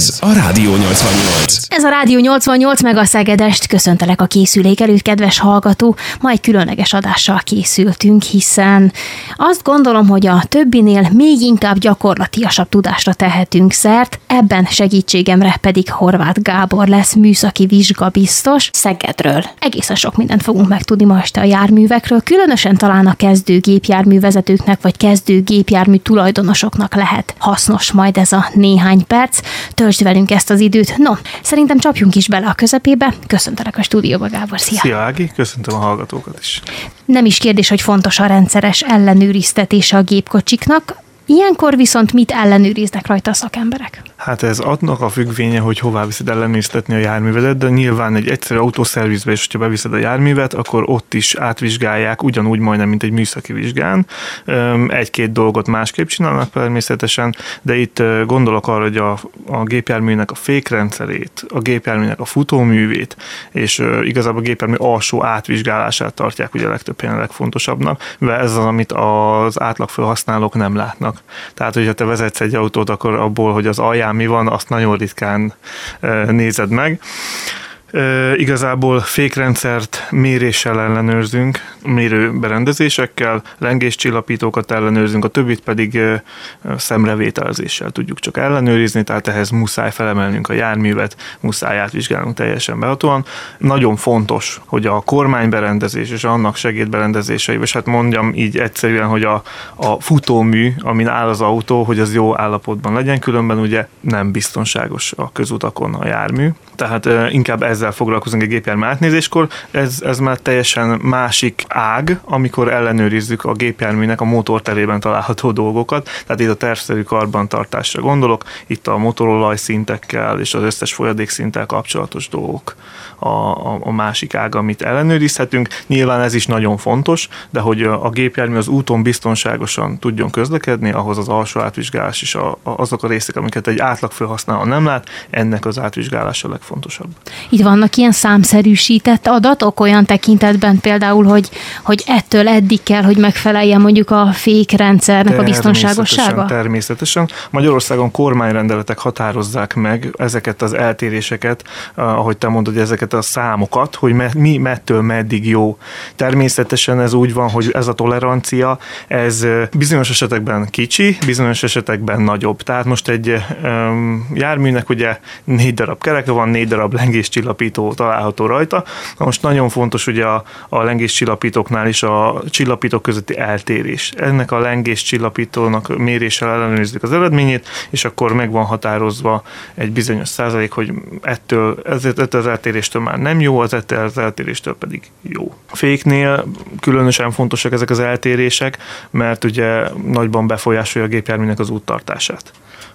Ez a Rádió 88. Ez a Rádió 88 meg a Szegedest. Köszöntelek a készülék előtt, kedves hallgató. Ma egy különleges adással készültünk, hiszen azt gondolom, hogy a többinél még inkább gyakorlatiasabb tudásra tehetünk szert. Ebben segítségemre pedig Horváth Gábor lesz műszaki vizsgabiztos Szegedről. Egészen sok mindent fogunk megtudni ma este a járművekről, különösen talán a kezdő gépjárművezetőknek vagy kezdő gépjármű tulajdonosoknak lehet hasznos majd ez a néhány perc. Töltsd velünk ezt az időt. No, szerintem csapjunk is bele a közepébe. Köszöntelek a stúdióba, Gábor. Szia! Szia Ági, köszöntöm a hallgatókat is. Nem is kérdés, hogy fontos a rendszeres ellenőriztetése a gépkocsiknak. Ilyenkor viszont mit ellenőriznek rajta a szakemberek? Hát ez adnak a függvénye, hogy hová viszed ellenőriztetni a járművedet, de nyilván egy egyszerű autószervizbe is, hogyha beviszed a járművet, akkor ott is átvizsgálják, ugyanúgy majdnem, mint egy műszaki vizsgán. Egy-két dolgot másképp csinálnak természetesen, de itt gondolok arra, hogy a, a gépjárműnek a fékrendszerét, a gépjárműnek a futóművét, és igazából a gépjármű alsó átvizsgálását tartják ugye legtöbb helyen legfontosabbnak, mert ez az, amit az átlag felhasználók nem látnak. Tehát, hogyha te vezetsz egy autót, akkor abból, hogy az alján mi van, azt nagyon ritkán nézed meg. E, igazából fékrendszert méréssel ellenőrzünk, mérőberendezésekkel, lengéscsillapítókat ellenőrzünk, a többit pedig szemrevételezéssel tudjuk csak ellenőrizni, tehát ehhez muszáj felemelnünk a járművet, muszáj átvizsgálnunk teljesen behatóan. Nagyon fontos, hogy a kormányberendezés és annak segédberendezései, és hát mondjam így egyszerűen, hogy a, a futómű, amin áll az autó, hogy az jó állapotban legyen, különben ugye nem biztonságos a közutakon a jármű. Tehát inkább ez ezzel foglalkozunk egy gépjármű átnézéskor, ez, ez már teljesen másik ág, amikor ellenőrizzük a gépjárműnek a motorterében található dolgokat, tehát itt a tervszerű karbantartásra gondolok, itt a motorolaj szintekkel és az összes folyadékszinttel kapcsolatos dolgok a, a, a másik ág, amit ellenőrizhetünk. Nyilván ez is nagyon fontos, de hogy a gépjármű az úton biztonságosan tudjon közlekedni, ahhoz az alsó átvizsgálás is a, a, azok a részek, amiket egy átlag felhasználó nem lát, ennek az átvizsgálása legfontosabb. Itt vannak ilyen számszerűsített adatok olyan tekintetben például, hogy, hogy ettől eddig kell, hogy megfeleljen mondjuk a fékrendszernek a biztonságossága? Természetesen. Magyarországon kormányrendeletek határozzák meg ezeket az eltéréseket, ahogy te mondod, ezeket a számokat, hogy mi mettől meddig jó. Természetesen ez úgy van, hogy ez a tolerancia, ez bizonyos esetekben kicsi, bizonyos esetekben nagyobb. Tehát most egy um, járműnek ugye négy darab kereke van, négy darab lengéscsillapító csillapító található rajta. Na most nagyon fontos ugye a, a lengés csillapítóknál is a csillapítók közötti eltérés. Ennek a lengés csillapítónak méréssel ellenőrizzük az eredményét, és akkor meg van határozva egy bizonyos százalék, hogy ettől, ettől az eltéréstől már nem jó, az ettől az eltéréstől pedig jó. A féknél különösen fontosak ezek az eltérések, mert ugye nagyban befolyásolja a gépjárműnek az úttartását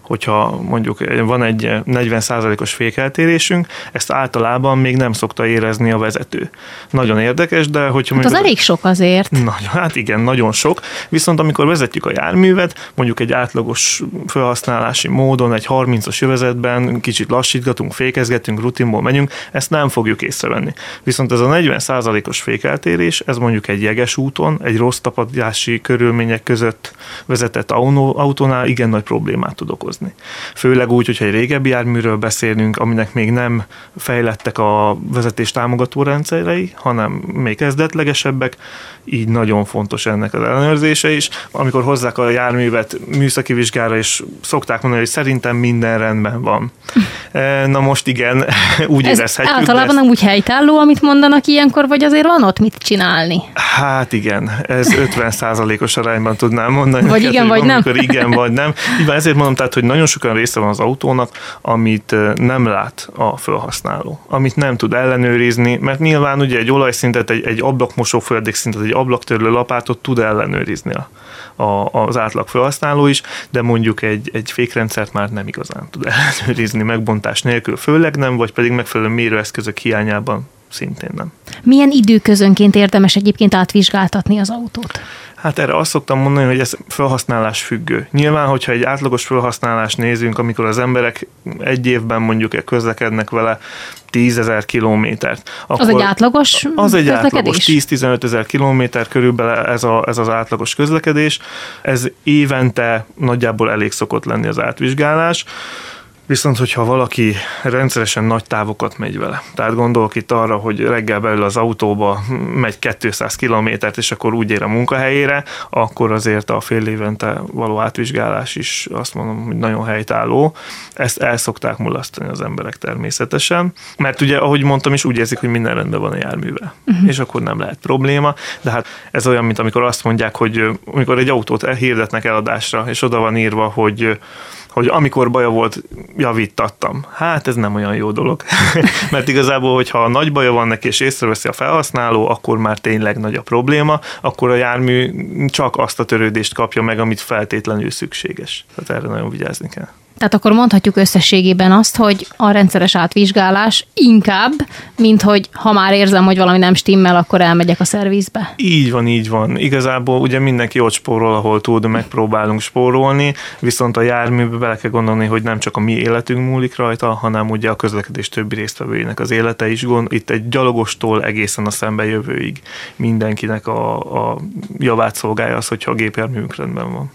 hogyha mondjuk van egy 40%-os fékeltérésünk, ezt általában még nem szokta érezni a vezető. Nagyon érdekes, de hogyha... Hát az elég sok azért. Nagyon, hát igen, nagyon sok. Viszont amikor vezetjük a járművet, mondjuk egy átlagos felhasználási módon, egy 30-as jövezetben kicsit lassítgatunk, fékezgetünk, rutinból megyünk, ezt nem fogjuk észrevenni. Viszont ez a 40%-os fékeltérés, ez mondjuk egy jeges úton, egy rossz tapadási körülmények között vezetett autónál igen nagy problémát tud okozni hozni. Főleg úgy, hogyha egy régebbi járműről beszélünk, aminek még nem fejlettek a vezetés támogató rendszerei, hanem még kezdetlegesebbek, így nagyon fontos ennek az ellenőrzése is. Amikor hozzák a járművet műszaki vizsgára, és szokták mondani, hogy szerintem minden rendben van. E, na most igen, úgy Ez érezhetjük. Általában nem úgy helytálló, amit mondanak ilyenkor, vagy azért van ott mit csinálni? Hát igen, ez 50 os arányban tudnám mondani. Vagy igen, vagy nem. igen, vagy nem. Így ezért mondom, tehát, hogy nagyon sokan része van az autónak, amit nem lát a felhasználó, amit nem tud ellenőrizni, mert nyilván ugye egy olajszintet, egy, egy ablakmosó folyadékszintet, egy ablaktörlő lapátot tud ellenőrizni a, a, az átlag felhasználó is, de mondjuk egy, egy fékrendszert már nem igazán tud ellenőrizni megbontás nélkül, főleg nem, vagy pedig megfelelő mérőeszközök hiányában szintén nem. Milyen időközönként érdemes egyébként átvizsgáltatni az autót? Hát erre azt szoktam mondani, hogy ez felhasználás függő. Nyilván, hogyha egy átlagos felhasználást nézünk, amikor az emberek egy évben mondjuk közlekednek vele 10 ezer kilométert. Az egy átlagos Az egy átlagos 10-15 ezer kilométer körülbelül ez, a, ez az átlagos közlekedés. Ez évente nagyjából elég szokott lenni az átvizsgálás Viszont, hogyha valaki rendszeresen nagy távokat megy vele, tehát gondolok itt arra, hogy reggel belül az autóba megy 200 kilométert, és akkor úgy ér a munkahelyére, akkor azért a fél évente való átvizsgálás is azt mondom, hogy nagyon helytálló. Ezt el szokták mulasztani az emberek természetesen, mert ugye, ahogy mondtam is, úgy érzik, hogy minden rendben van a járművel, uh-huh. és akkor nem lehet probléma, de hát ez olyan, mint amikor azt mondják, hogy amikor egy autót hirdetnek eladásra, és oda van írva, hogy hogy amikor baja volt, javítattam. Hát ez nem olyan jó dolog. Mert igazából, hogyha nagy baja van neki, és észreveszi a felhasználó, akkor már tényleg nagy a probléma, akkor a jármű csak azt a törődést kapja meg, amit feltétlenül szükséges. Tehát erre nagyon vigyázni kell. Tehát akkor mondhatjuk összességében azt, hogy a rendszeres átvizsgálás inkább, mint hogy ha már érzem, hogy valami nem stimmel, akkor elmegyek a szervizbe. Így van, így van. Igazából ugye mindenki ott spórol, ahol tud, megpróbálunk spórolni, viszont a járműbe bele kell gondolni, hogy nem csak a mi életünk múlik rajta, hanem ugye a közlekedés többi résztvevőinek az élete is gond. Itt egy gyalogostól egészen a szembejövőig mindenkinek a, a javát szolgálja az, hogyha a gépjárműünk rendben van.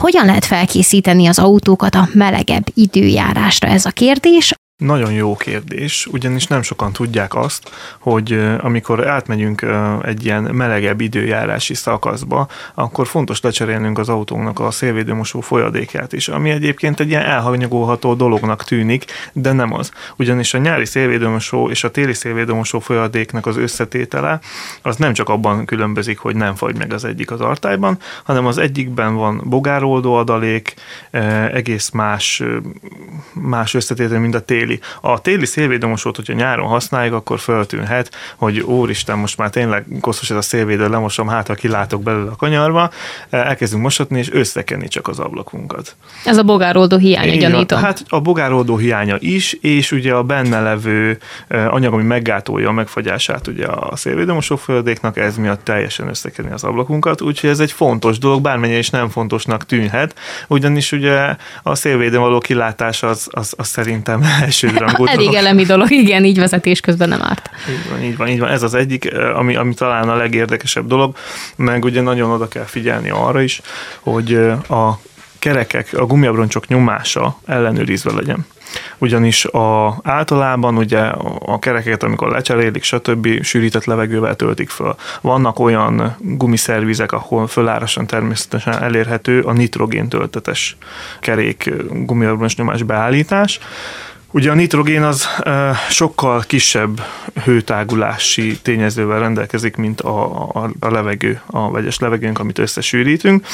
Hogyan lehet felkészíteni az autókat a melegebb időjárásra ez a kérdés? Nagyon jó kérdés, ugyanis nem sokan tudják azt, hogy amikor átmegyünk egy ilyen melegebb időjárási szakaszba, akkor fontos lecserélnünk az autónak a szélvédőmosó folyadékát is, ami egyébként egy ilyen elhanyagolható dolognak tűnik, de nem az. Ugyanis a nyári szélvédőmosó és a téli szélvédőmosó folyadéknak az összetétele az nem csak abban különbözik, hogy nem fagy meg az egyik az artályban, hanem az egyikben van bogároldó adalék, egész más, más összetétel, mint a téli téli. A téli szélvédőmosót, hogyha nyáron használjuk, akkor föltűnhet, hogy úristen, most már tényleg koszos ez a szélvédő, lemosom, hát ha kilátok belőle a kanyarba, elkezdünk mosatni, és összekenni csak az ablakunkat. Ez a bogároldó hiánya, gyanítom. Hát a bogároldó hiánya is, és ugye a benne levő anyag, ami meggátolja a megfagyását ugye a szélvédőmosó földéknek, ez miatt teljesen összekenni az ablakunkat, úgyhogy ez egy fontos dolog, bármennyire is nem fontosnak tűnhet, ugyanis ugye a szélvédőn való kilátás az, az, az szerintem elsőrangú Elég elemi dolog, igen, így vezetés közben nem árt. Így van, így van, így van. Ez az egyik, eh, ami, ami talán a legérdekesebb dolog, meg ugye nagyon oda kell figyelni arra is, hogy eh, a kerekek, a gumiabroncsok nyomása ellenőrizve legyen ugyanis a, általában ugye a kerekeket, amikor lecserélik, stb. sűrített levegővel töltik föl. Vannak olyan gumiszervizek, ahol fölárasan természetesen elérhető a nitrogén töltetes kerék gumiabroncs nyomás beállítás, Ugye a nitrogén az sokkal kisebb hőtágulási tényezővel rendelkezik, mint a, a, a levegő, a vegyes levegőnk, amit összesűrítünk.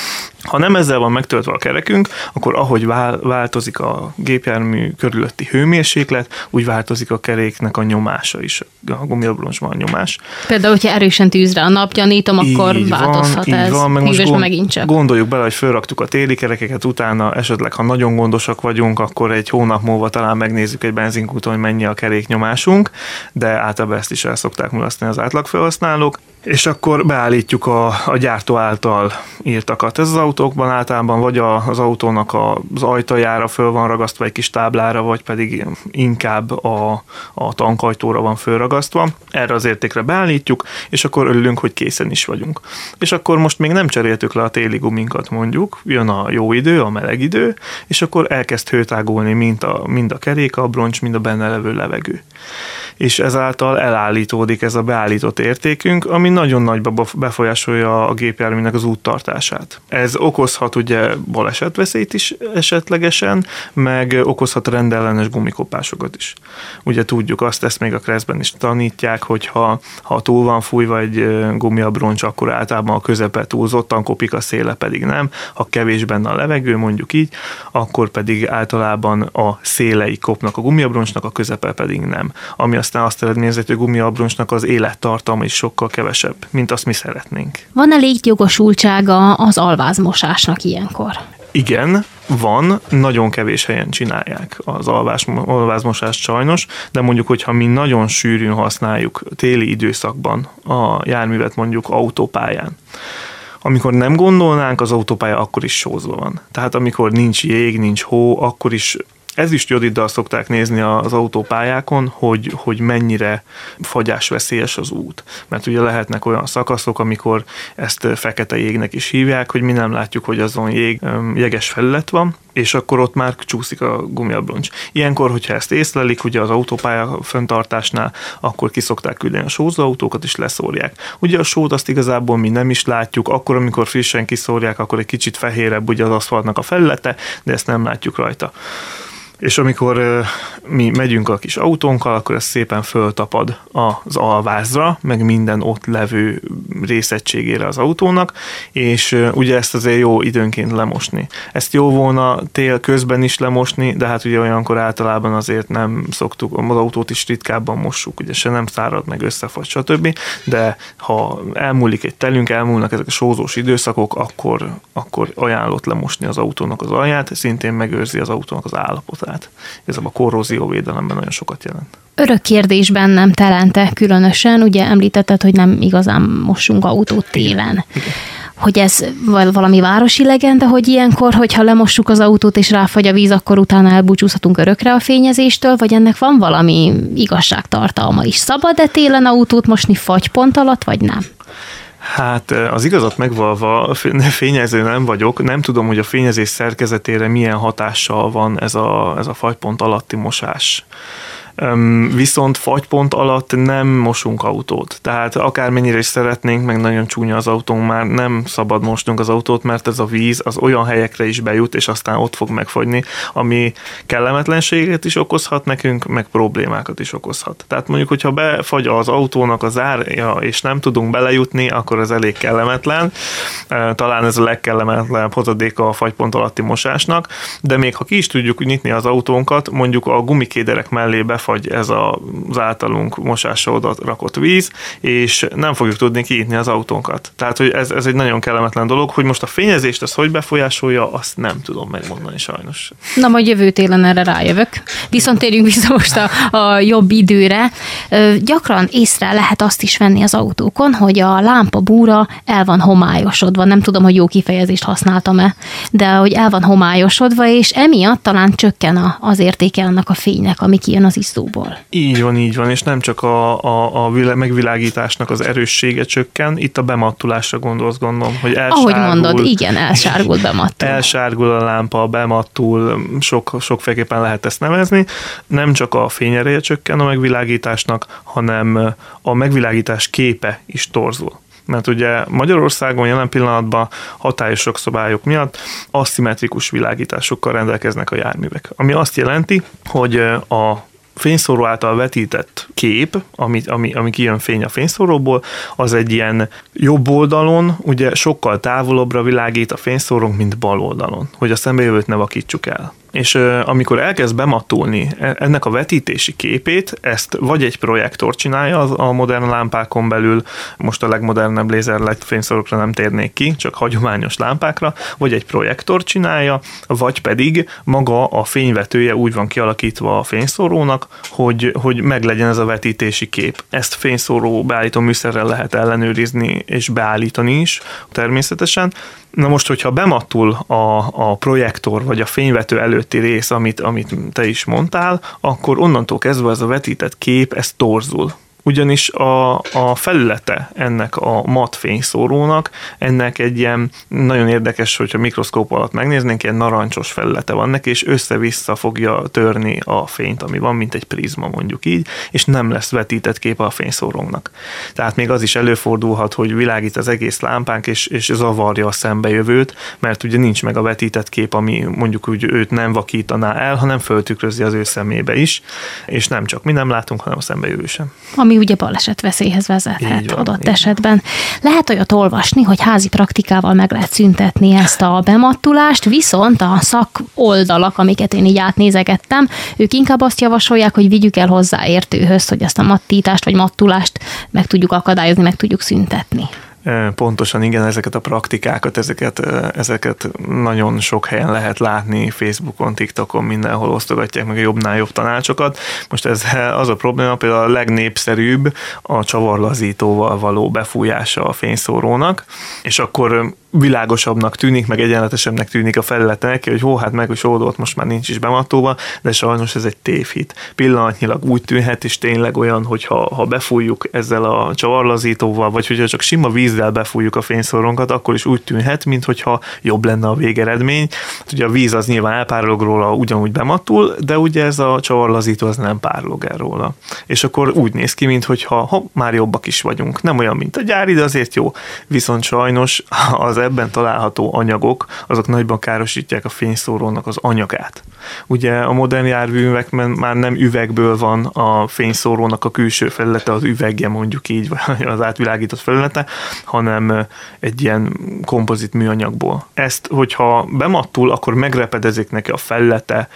Ha nem ezzel van megtöltve a kerekünk, akkor ahogy változik a gépjármű körülötti hőmérséklet, úgy változik a keréknek a nyomása is, a gumiabroncsban a nyomás. Például, hogyha erősen tűzre a nap, gyanítom, akkor így változhat van, ez. Így van, meg most gond, megint csak. Gondoljuk bele, hogy felraktuk a téli kerekeket, utána esetleg, ha nagyon gondosak vagyunk, akkor egy hónap múlva talán megnézzük megnézzük egy benzinkúton, hogy mennyi a keréknyomásunk, de általában ezt is el szokták mulasztani az átlagfelhasználók és akkor beállítjuk a, a gyártó által írtakat. Ez az autókban általában vagy a, az autónak az ajtajára föl van ragasztva egy kis táblára, vagy pedig inkább a, a tankajtóra van fölragasztva. Erre az értékre beállítjuk, és akkor örülünk, hogy készen is vagyunk. És akkor most még nem cseréltük le a téli guminkat mondjuk, jön a jó idő, a meleg idő, és akkor elkezd hőtágulni mind a, mind a kerék, a broncs, mind a benne levő levegő és ezáltal elállítódik ez a beállított értékünk, ami nagyon nagyba befolyásolja a gépjárműnek az úttartását. Ez okozhat ugye balesetveszélyt is esetlegesen, meg okozhat rendellenes gumikopásokat is. Ugye tudjuk azt, ezt még a kreszben is tanítják, hogy ha, ha túl van fújva egy gumiabroncs, akkor általában a közepe túlzottan kopik, a széle pedig nem. Ha kevés benne a levegő, mondjuk így, akkor pedig általában a szélei kopnak a gumiabroncsnak, a közepe pedig nem. Ami aztán azt eredményezi, hogy a gumiabroncsnak az élettartalma is sokkal kevesebb, mint azt mi szeretnénk. Van-e létjogosultsága az alvázmosásnak ilyenkor? Igen, van, nagyon kevés helyen csinálják az alvás, alvázmosást sajnos, de mondjuk, hogyha mi nagyon sűrűn használjuk téli időszakban a járművet mondjuk autópályán, amikor nem gondolnánk, az autópálya akkor is sózva van. Tehát amikor nincs jég, nincs hó, akkor is ezüstjodiddal szokták nézni az autópályákon, hogy, hogy mennyire fagyásveszélyes az út. Mert ugye lehetnek olyan szakaszok, amikor ezt fekete jégnek is hívják, hogy mi nem látjuk, hogy azon jég, jeges felület van, és akkor ott már csúszik a gumiabroncs. Ilyenkor, hogyha ezt észlelik, ugye az autópálya föntartásnál, akkor kiszokták küldeni a sózóautókat, és leszórják. Ugye a sót azt igazából mi nem is látjuk, akkor, amikor frissen kiszórják, akkor egy kicsit fehérebb ugye az aszfaltnak a felülete, de ezt nem látjuk rajta és amikor mi megyünk a kis autónkkal, akkor ez szépen föltapad az alvázra, meg minden ott levő részegységére az autónak, és ugye ezt azért jó időnként lemosni. Ezt jó volna tél közben is lemosni, de hát ugye olyankor általában azért nem szoktuk, az autót is ritkábban mossuk, ugye se nem szárad, meg összefagy, stb. De ha elmúlik egy telünk, elmúlnak ezek a sózós időszakok, akkor, akkor ajánlott lemosni az autónak az alját, szintén megőrzi az autónak az állapotát tehát ez a korrózióvédelemben nagyon sokat jelent. Örök kérdés bennem telente különösen, ugye említetted, hogy nem igazán mossunk autót télen. Igen hogy ez valami városi legenda, hogy ilyenkor, hogyha lemossuk az autót és ráfagy a víz, akkor utána elbúcsúzhatunk örökre a fényezéstől, vagy ennek van valami igazságtartalma is? Szabad-e télen autót mosni fagypont alatt, vagy nem? Hát az igazat megvalva fényező nem vagyok, nem tudom, hogy a fényezés szerkezetére milyen hatással van ez a, ez a fagypont alatti mosás viszont fagypont alatt nem mosunk autót. Tehát akármennyire is szeretnénk, meg nagyon csúnya az autónk, már nem szabad mosnunk az autót, mert ez a víz az olyan helyekre is bejut, és aztán ott fog megfagyni, ami kellemetlenséget is okozhat nekünk, meg problémákat is okozhat. Tehát mondjuk, hogyha befagy az autónak az árja, és nem tudunk belejutni, akkor ez elég kellemetlen. Talán ez a legkellemetlenebb hozadéka a fagypont alatti mosásnak, de még ha ki is tudjuk nyitni az autónkat, mondjuk a gumikéderek mellé befagy ez az általunk mosásra oda rakott víz, és nem fogjuk tudni kinyitni az autónkat. Tehát, hogy ez, ez egy nagyon kellemetlen dolog, hogy most a fényezést az hogy befolyásolja, azt nem tudom megmondani sajnos. Na, majd jövő télen erre rájövök. Viszont térjünk vissza most a, a jobb időre. Gyakran észre lehet azt is venni az autókon, hogy a lámpa búra el van homályosodva. Nem tudom, hogy jó kifejezést használtam-e, de hogy el van homályosodva, és emiatt talán csökken az értéke annak a fénynek, ami kijön az isztó szóból. Így van, így van, és nem csak a, a, a megvilágításnak az erőssége csökken, itt a bemattulásra gondolsz, gondolom, hogy elsárgul. Ahogy mondod, igen, elsárgul, bemattul. Elsárgul a lámpa, bemattul, sok, sokféleképpen lehet ezt nevezni. Nem csak a fényereje csökken a megvilágításnak, hanem a megvilágítás képe is torzul mert ugye Magyarországon jelen pillanatban hatályos szabályok miatt aszimmetrikus világításokkal rendelkeznek a járművek. Ami azt jelenti, hogy a fényszóró által vetített kép, ami, ami, ami kijön fény a fényszóróból, az egy ilyen jobb oldalon, ugye sokkal távolabbra világít a fényszórónk, mint bal oldalon, hogy a szembejövőt ne vakítsuk el és amikor elkezd bematulni e, ennek a vetítési képét, ezt vagy egy projektor csinálja a modern lámpákon belül, most a legmodernebb lézer fényszorokra nem térnék ki, csak hagyományos lámpákra, vagy egy projektor csinálja, vagy pedig maga a fényvetője úgy van kialakítva a fényszórónak, hogy, hogy meglegyen ez a vetítési kép. Ezt fényszóró beállító műszerrel lehet ellenőrizni és beállítani is természetesen, Na most, hogyha bemattul a, a projektor vagy a fényvető előtti rész, amit, amit te is mondtál, akkor onnantól kezdve ez a vetített kép, ez torzul ugyanis a, a felülete ennek a mat fényszórónak, ennek egy ilyen nagyon érdekes, hogyha mikroszkóp alatt megnéznénk, ilyen narancsos felülete van neki, és össze-vissza fogja törni a fényt, ami van, mint egy prizma mondjuk így, és nem lesz vetített kép a fényszórónknak. Tehát még az is előfordulhat, hogy világít az egész lámpánk, és, és zavarja a szembejövőt, mert ugye nincs meg a vetített kép, ami mondjuk úgy őt nem vakítaná el, hanem föltükrözi az ő szemébe is, és nem csak mi nem látunk, hanem a szembejövő sem. Ami ugye baleset veszélyhez vezethet van, adott esetben. Van. Lehet olyat olvasni, hogy házi praktikával meg lehet szüntetni ezt a bemattulást, viszont a szak oldalak, amiket én így átnézegettem, ők inkább azt javasolják, hogy vigyük el hozzá értőhöz, hogy ezt a mattítást vagy mattulást meg tudjuk akadályozni, meg tudjuk szüntetni. Pontosan igen, ezeket a praktikákat, ezeket, ezeket nagyon sok helyen lehet látni, Facebookon, TikTokon, mindenhol osztogatják meg a jobbnál jobb tanácsokat. Most ez az a probléma, például a legnépszerűbb a csavarlazítóval való befújása a fényszórónak, és akkor világosabbnak tűnik, meg egyenletesebbnek tűnik a felülete neki, hogy hó, hát meg, hogy oldalt most már nincs is bematóva, de sajnos ez egy tévhit. Pillanatnyilag úgy tűnhet, és tényleg olyan, hogy ha, ha befújjuk ezzel a csavarlazítóval, vagy hogyha csak sima vízzel befújjuk a fényszoronkat, akkor is úgy tűnhet, mintha jobb lenne a végeredmény. Hát ugye a víz az nyilván elpárolog róla, ugyanúgy bematul, de ugye ez a csavarlazító az nem párolog el róla. És akkor úgy néz ki, mintha ha már jobbak is vagyunk. Nem olyan, mint a gyári, de azért jó. Viszont sajnos az ebben található anyagok, azok nagyban károsítják a fényszórónak az anyagát. Ugye a modern járművekben már nem üvegből van a fényszórónak a külső felülete, az üvegje mondjuk így, vagy az átvilágított felülete, hanem egy ilyen kompozit műanyagból. Ezt, hogyha bemattul, akkor megrepedezik neki a felülete,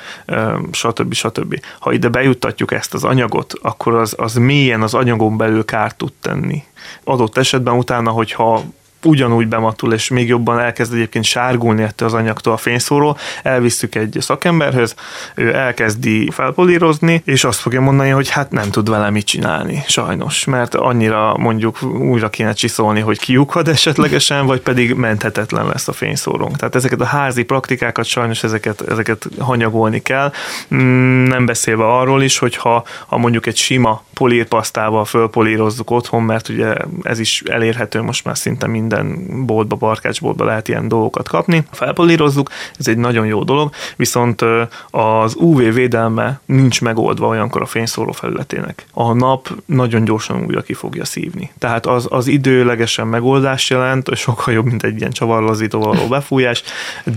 stb. stb. Ha ide bejuttatjuk ezt az anyagot, akkor az, az mélyen az anyagon belül kárt tud tenni. Adott esetben utána, hogyha ugyanúgy bematul, és még jobban elkezd egyébként sárgulni ettől az anyagtól a fényszóró, elvisszük egy szakemberhez, ő elkezdi felpolírozni, és azt fogja mondani, hogy hát nem tud vele mit csinálni, sajnos, mert annyira mondjuk újra kéne csiszolni, hogy kiukad esetlegesen, vagy pedig menthetetlen lesz a fényszórónk. Tehát ezeket a házi praktikákat sajnos ezeket, ezeket hanyagolni kell, mm, nem beszélve arról is, hogy ha, ha mondjuk egy sima polírpasztával fölpolírozzuk otthon, mert ugye ez is elérhető most már szinte mind minden boltba, barkácsboltba lehet ilyen dolgokat kapni. Felpolírozzuk, ez egy nagyon jó dolog, viszont az UV védelme nincs megoldva olyankor a fényszóró felületének. A nap nagyon gyorsan újra ki fogja szívni. Tehát az, az időlegesen megoldást jelent, és sokkal jobb, mint egy ilyen csavarlazító való befújás,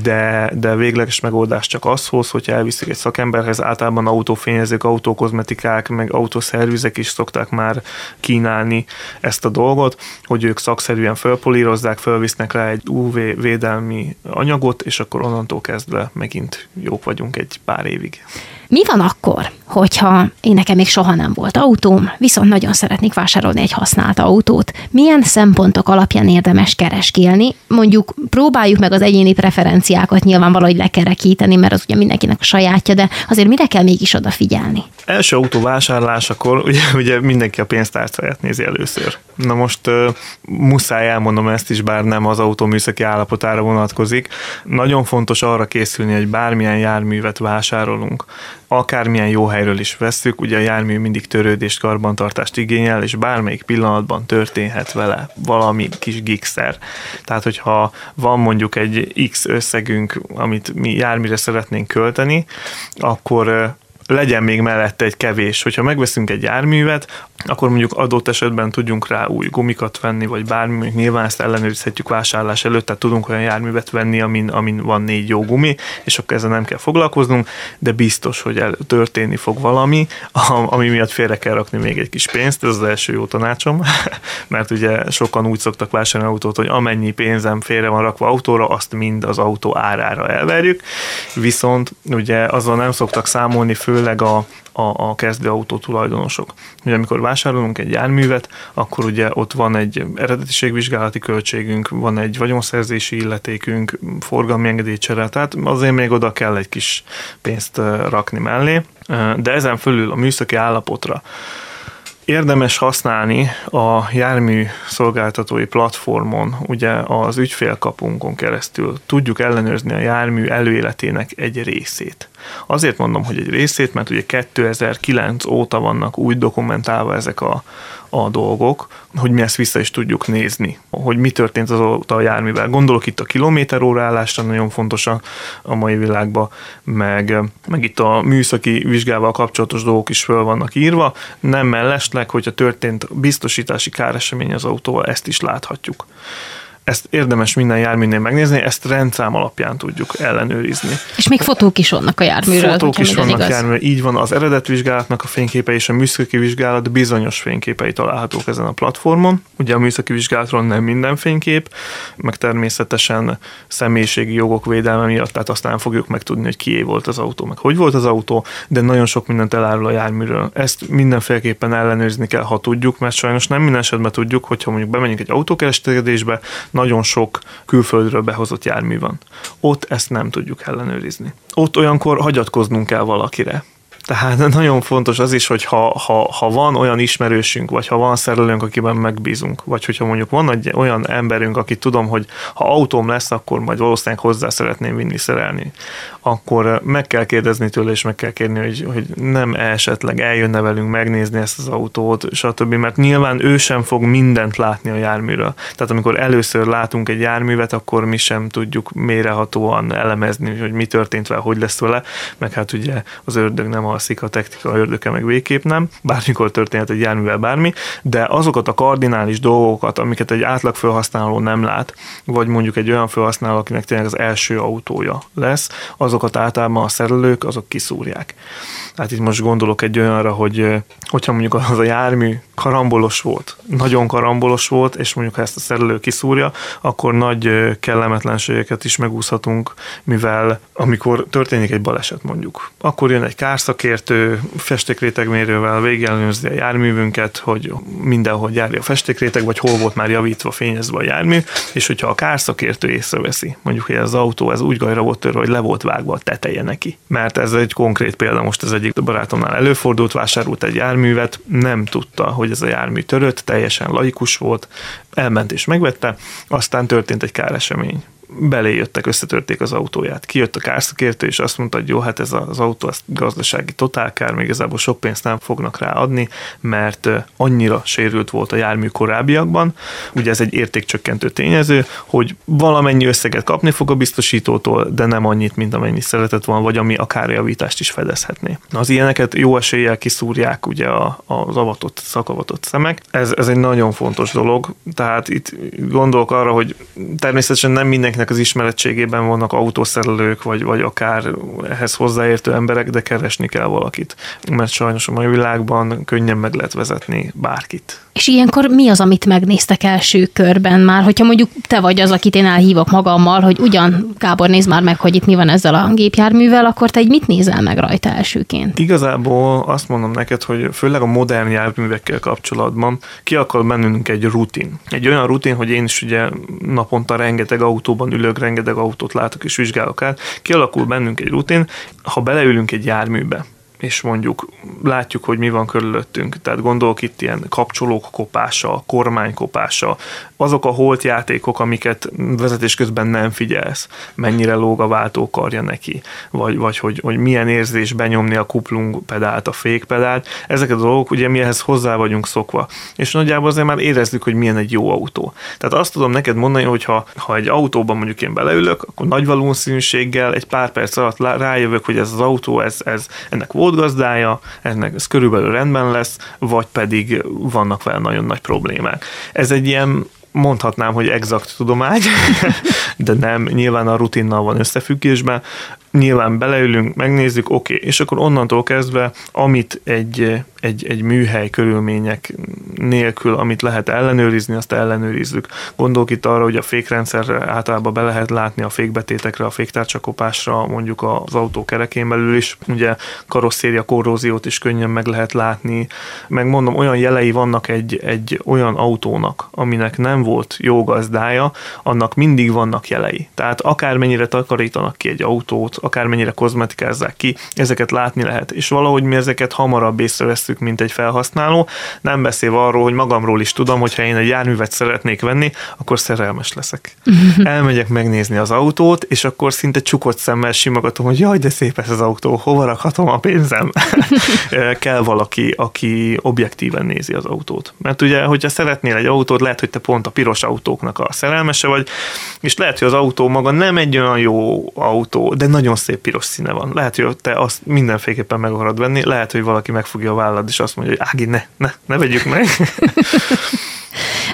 de, de végleges megoldás csak az hoz, hogyha elviszik egy szakemberhez, általában autófényezők, autókozmetikák, meg autószervizek is szokták már kínálni ezt a dolgot, hogy ők szakszerűen fölpolírozzák, polírozzák, fölvisznek rá egy UV védelmi anyagot, és akkor onnantól kezdve megint jók vagyunk egy pár évig. Mi van akkor, hogyha én nekem még soha nem volt autóm, viszont nagyon szeretnék vásárolni egy használt autót? Milyen szempontok alapján érdemes kereskélni? Mondjuk próbáljuk meg az egyéni preferenciákat nyilván valahogy lekerekíteni, mert az ugye mindenkinek a sajátja, de azért mire kell mégis odafigyelni? Első autó vásárlásakor ugye, ugye mindenki a pénztárcáját nézi először. Na most uh, muszáj elmondom ezt is, bár nem az autó műszaki állapotára vonatkozik. Nagyon fontos arra készülni, hogy bármilyen járművet vásárolunk, akármilyen jó helyről is vesszük, ugye a jármű mindig törődést, karbantartást igényel, és bármelyik pillanatban történhet vele valami kis gigszer. Tehát, hogyha van mondjuk egy X összegünk, amit mi járműre szeretnénk költeni, akkor legyen még mellette egy kevés. Hogyha megveszünk egy járművet, akkor mondjuk adott esetben tudjunk rá új gumikat venni, vagy bármi, mondjuk nyilván ezt ellenőrizhetjük vásárlás előtt, tehát tudunk olyan járművet venni, amin, amin van négy jó gumi, és akkor ezzel nem kell foglalkoznunk, de biztos, hogy el, történni fog valami, ami miatt félre kell rakni még egy kis pénzt, ez az első jó tanácsom, mert ugye sokan úgy szoktak vásárolni autót, hogy amennyi pénzem félre van rakva autóra, azt mind az autó árára elverjük, viszont ugye azzal nem szoktak számolni, főleg a, a, a kezdőautó tulajdonosok. Ugye amikor vásárolunk egy járművet, akkor ugye ott van egy eredetiségvizsgálati költségünk, van egy vagyonszerzési illetékünk, forgalmi engedélycsere, tehát azért még oda kell egy kis pénzt rakni mellé, de ezen fölül a műszaki állapotra Érdemes használni a jármű szolgáltatói platformon, ugye az ügyfélkapunkon keresztül tudjuk ellenőrizni a jármű előéletének egy részét. Azért mondom, hogy egy részét, mert ugye 2009 óta vannak úgy dokumentálva ezek a, a dolgok, hogy mi ezt vissza is tudjuk nézni, hogy mi történt azóta a járművel. Gondolok itt a kilométer óraállásra, nagyon fontos a, a mai világban, meg, meg itt a műszaki vizsgával kapcsolatos dolgok is föl vannak írva, nem mellesleg, hogyha történt biztosítási káresemény az autóval, ezt is láthatjuk ezt érdemes minden járműnél megnézni, ezt rendszám alapján tudjuk ellenőrizni. És még fotók is vannak a járműről. Fotók is vannak járműről, így van, az eredetvizsgálatnak a fényképe és a műszaki vizsgálat bizonyos fényképei találhatók ezen a platformon. Ugye a műszaki vizsgálatról nem minden fénykép, meg természetesen személyiségi jogok védelme miatt, tehát azt nem fogjuk megtudni, hogy kié volt az autó, meg hogy volt az autó, de nagyon sok mindent elárul a járműről. Ezt mindenféleképpen ellenőrizni kell, ha tudjuk, mert sajnos nem minden esetben tudjuk, hogyha mondjuk bemegyünk egy autókereskedésbe, nagyon sok külföldről behozott jármű van. Ott ezt nem tudjuk ellenőrizni. Ott olyankor hagyatkoznunk kell valakire Tehát nagyon fontos az is, hogy ha, ha, ha van olyan ismerősünk, vagy ha van szerelőnk, akiben megbízunk, vagy hogyha mondjuk van egy olyan emberünk, akit tudom, hogy ha autóm lesz, akkor majd valószínűleg hozzá szeretném vinni szerelni, akkor meg kell kérdezni tőle, és meg kell kérni, hogy, hogy nem esetleg eljönne velünk megnézni ezt az autót, stb. Mert nyilván ő sem fog mindent látni a járműről. Tehát amikor először látunk egy járművet, akkor mi sem tudjuk mérehatóan elemezni, hogy mi történt vele, hogy lesz vele, meg hát ugye az ördög nem alszik, a technika ördöke meg végképp nem, bármikor történhet egy járművel bármi, de azokat a kardinális dolgokat, amiket egy átlag felhasználó nem lát, vagy mondjuk egy olyan felhasználó, akinek tényleg az első autója lesz, azokat általában a szerelők, azok kiszúrják. Hát itt most gondolok egy olyanra, hogy hogyha mondjuk az a jármű karambolos volt, nagyon karambolos volt, és mondjuk ha ezt a szerelő kiszúrja, akkor nagy kellemetlenségeket is megúszhatunk, mivel amikor történik egy baleset mondjuk, akkor jön egy kárszakértő festékrétegmérővel végellenőrzi a járművünket, hogy mindenhol járja a festékréteg, vagy hol volt már javítva, fényezve a jármű, és hogyha a kárszakértő észreveszi, mondjuk, hogy az autó ez úgy gajra volt törve, hogy le volt vágva a teteje neki. Mert ez egy konkrét példa, most ez egyik barátomnál előfordult, vásárolt egy járművet, nem tudta, hogy ez a jármű törött, teljesen laikus volt, elment és megvette, aztán történt egy káresemény beléjöttek, összetörték az autóját. Kijött a kárszakértő, és azt mondta, hogy jó, hát ez az autó az gazdasági totálkár, még igazából sok pénzt nem fognak rá adni, mert annyira sérült volt a jármű korábbiakban. Ugye ez egy értékcsökkentő tényező, hogy valamennyi összeget kapni fog a biztosítótól, de nem annyit, mint amennyi szeretett volna, vagy ami akár javítást is fedezhetné. Az ilyeneket jó eséllyel kiszúrják ugye az avatott, szakavatott szemek. Ez, ez egy nagyon fontos dolog, tehát itt gondolok arra, hogy természetesen nem mindenkinek mindenkinek az ismeretségében vannak autószerelők, vagy, vagy akár ehhez hozzáértő emberek, de keresni kell valakit. Mert sajnos a mai világban könnyen meg lehet vezetni bárkit. És ilyenkor mi az, amit megnéztek első körben már, hogyha mondjuk te vagy az, akit én elhívok magammal, hogy ugyan Gábor néz már meg, hogy itt mi van ezzel a gépjárművel, akkor te egy mit nézel meg rajta elsőként? Igazából azt mondom neked, hogy főleg a modern járművekkel kapcsolatban ki akar bennünk egy rutin. Egy olyan rutin, hogy én is ugye naponta rengeteg autóban ülök, rengeteg autót látok és vizsgálok át, kialakul bennünk egy rutin, ha beleülünk egy járműbe, és mondjuk látjuk, hogy mi van körülöttünk. Tehát gondolok itt ilyen kapcsolók kopása, kormány kopása, azok a holt játékok, amiket vezetés közben nem figyelsz, mennyire lóg a váltókarja neki, vagy, vagy hogy, hogy milyen érzés benyomni a kuplung pedált, a fékpedált, ezeket a dolgok, ugye mi ehhez hozzá vagyunk szokva. És nagyjából azért már érezzük, hogy milyen egy jó autó. Tehát azt tudom neked mondani, hogy ha, ha egy autóban mondjuk én beleülök, akkor nagy valószínűséggel egy pár perc alatt rájövök, hogy ez az autó, ez, ez ennek volt gazdája, ennek ez körülbelül rendben lesz, vagy pedig vannak vele nagyon nagy problémák. Ez egy ilyen mondhatnám, hogy exakt tudomány, de nem, nyilván a rutinnal van összefüggésben nyilván beleülünk, megnézzük, oké, okay. és akkor onnantól kezdve, amit egy, egy, egy műhely körülmények nélkül, amit lehet ellenőrizni, azt ellenőrizzük. Gondolok itt arra, hogy a fékrendszerre általában be lehet látni a fékbetétekre, a féktárcsakopásra, mondjuk az autó kerekén belül is. Ugye karosszéria korróziót is könnyen meg lehet látni. Megmondom, olyan jelei vannak egy, egy olyan autónak, aminek nem volt jó gazdája, annak mindig vannak jelei. Tehát akármennyire takarítanak ki egy autót, akármennyire kozmetikázzák ki, ezeket látni lehet. És valahogy mi ezeket hamarabb észreveszünk, mint egy felhasználó. Nem beszélve arról, hogy magamról is tudom, hogy ha én egy járművet szeretnék venni, akkor szerelmes leszek. Elmegyek megnézni az autót, és akkor szinte csukott szemmel simogatom, hogy jaj, de szép ez az autó, hova rakhatom a pénzem? Kell valaki, aki objektíven nézi az autót. Mert ugye, hogyha szeretnél egy autót, lehet, hogy te pont a piros autóknak a szerelmese vagy, és lehet, hogy az autó maga nem egy olyan jó autó, de nagyon nagyon szép piros színe van. Lehet, hogy te azt mindenféleképpen meg akarod venni, lehet, hogy valaki megfogja a vállad, és azt mondja, hogy Ági, ne, ne, ne vegyük meg.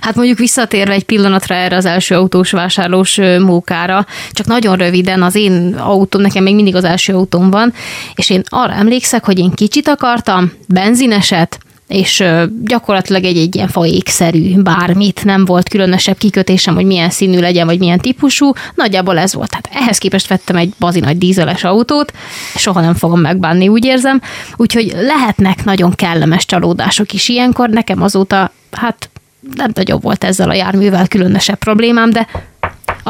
Hát mondjuk visszatérve egy pillanatra erre az első autós vásárlós mókára, csak nagyon röviden az én autóm, nekem még mindig az első autóm van, és én arra emlékszek, hogy én kicsit akartam, benzineset, és gyakorlatilag egy, egy ilyen faékszerű bármit, nem volt különösebb kikötésem, hogy milyen színű legyen, vagy milyen típusú, nagyjából ez volt. Tehát ehhez képest vettem egy bazi nagy dízeles autót, soha nem fogom megbánni, úgy érzem, úgyhogy lehetnek nagyon kellemes csalódások is ilyenkor, nekem azóta, hát nem nagyobb volt ezzel a járművel különösebb problémám, de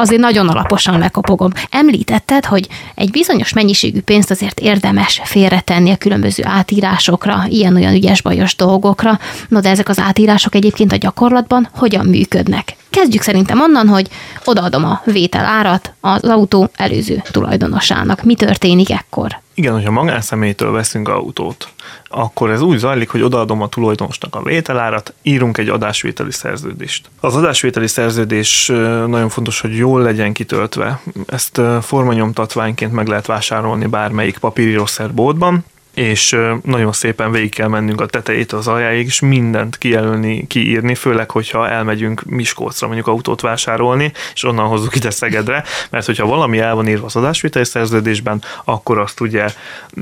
azért nagyon alaposan lekopogom. Említetted, hogy egy bizonyos mennyiségű pénzt azért érdemes félretenni a különböző átírásokra, ilyen-olyan ügyes-bajos dolgokra. No, de ezek az átírások egyébként a gyakorlatban hogyan működnek? Kezdjük szerintem onnan, hogy odaadom a vétel árat az autó előző tulajdonosának. Mi történik ekkor? Igen, hogyha magánszemélytől veszünk autót, akkor ez úgy zajlik, hogy odaadom a tulajdonosnak a vételárat, írunk egy adásvételi szerződést. Az adásvételi szerződés nagyon fontos, hogy jól legyen kitöltve. Ezt formanyomtatványként meg lehet vásárolni bármelyik papírírószer boltban, és nagyon szépen végig kell mennünk a tetejét az aljáig, és mindent kijelölni, kiírni, főleg, hogyha elmegyünk Miskolcra mondjuk autót vásárolni, és onnan hozzuk ide Szegedre, mert hogyha valami el van írva az adásvételi szerződésben, akkor azt ugye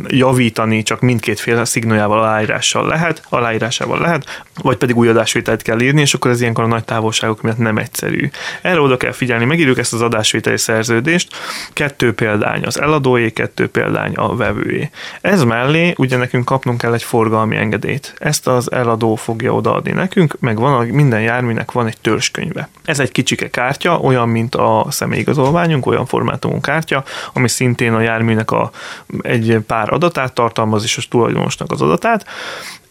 javítani csak mindkét fél szignójával, aláírással lehet, aláírásával lehet, vagy pedig új adásvételt kell írni, és akkor ez ilyenkor a nagy távolságok miatt nem egyszerű. Erre oda kell figyelni, megírjuk ezt az adásvételi szerződést, kettő példány az eladóé, kettő példány a vevőé. Ez mellé ugye nekünk kapnunk kell egy forgalmi engedélyt. Ezt az eladó fogja odaadni nekünk, meg van, minden járműnek van egy törzskönyve. Ez egy kicsike kártya, olyan, mint a személyigazolványunk, olyan formátumú kártya, ami szintén a járműnek a, egy pár adatát tartalmaz, és a tulajdonosnak az adatát.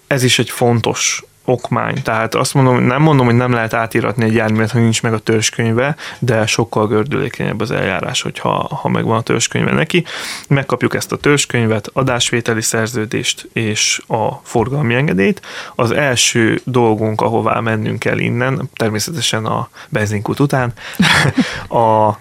Ez is egy fontos okmány. Tehát azt mondom, nem mondom, hogy nem lehet átíratni egy járművet, ha nincs meg a törzskönyve, de sokkal gördülékenyebb az eljárás, hogyha ha megvan a törzskönyve neki. Megkapjuk ezt a törzskönyvet, adásvételi szerződést és a forgalmi engedélyt. Az első dolgunk, ahová mennünk kell innen, természetesen a benzinkút után, a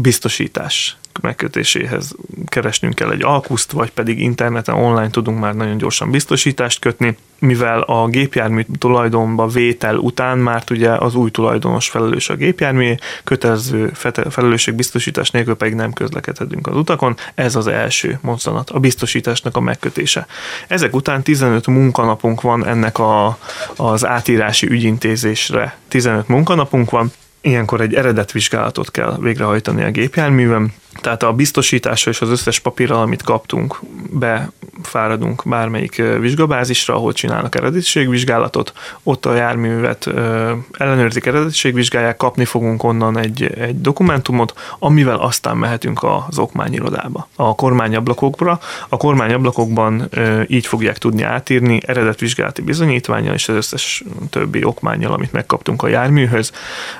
biztosítás megkötéséhez keresnünk kell egy alkuszt, vagy pedig interneten online tudunk már nagyon gyorsan biztosítást kötni, mivel a gépjármű tulajdonba vétel után már ugye az új tulajdonos felelős a gépjármű, kötelező felelősségbiztosítás nélkül pedig nem közlekedhetünk az utakon. Ez az első mozzanat, a biztosításnak a megkötése. Ezek után 15 munkanapunk van ennek a, az átírási ügyintézésre. 15 munkanapunk van, Ilyenkor egy eredetvizsgálatot kell végrehajtani a gépjárművem, tehát a biztosításra és az összes papírral, amit kaptunk, befáradunk bármelyik vizsgabázisra, ahol csinálnak eredetiségvizsgálatot, ott a járművet ellenőrzik, eredetiségvizsgálják, kapni fogunk onnan egy, egy dokumentumot, amivel aztán mehetünk az okmányirodába, a kormányablakokra. A kormányablakokban így fogják tudni átírni eredetvizsgálati bizonyítványal és az összes többi okmányjal, amit megkaptunk a járműhöz.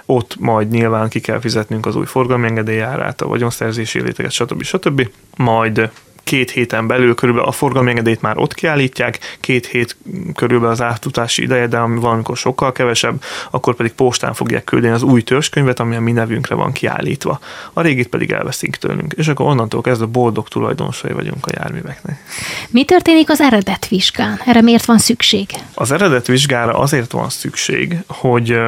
Ott majd nyilván ki kell fizetnünk az új forgalmi engedélyárát, a vagyonszerzés fizetési léteket, stb. stb. Majd két héten belül körülbelül a forgalmi engedélyt már ott kiállítják, két hét körülbelül az átutási ideje, de ami valamikor sokkal kevesebb, akkor pedig postán fogják küldeni az új törzskönyvet, ami a mi nevünkre van kiállítva. A régit pedig elveszik tőlünk, és akkor onnantól kezdve boldog tulajdonosai vagyunk a járműveknek. Mi történik az eredetvizsgán? Erre miért van szükség? Az eredetvizsgára azért van szükség, hogy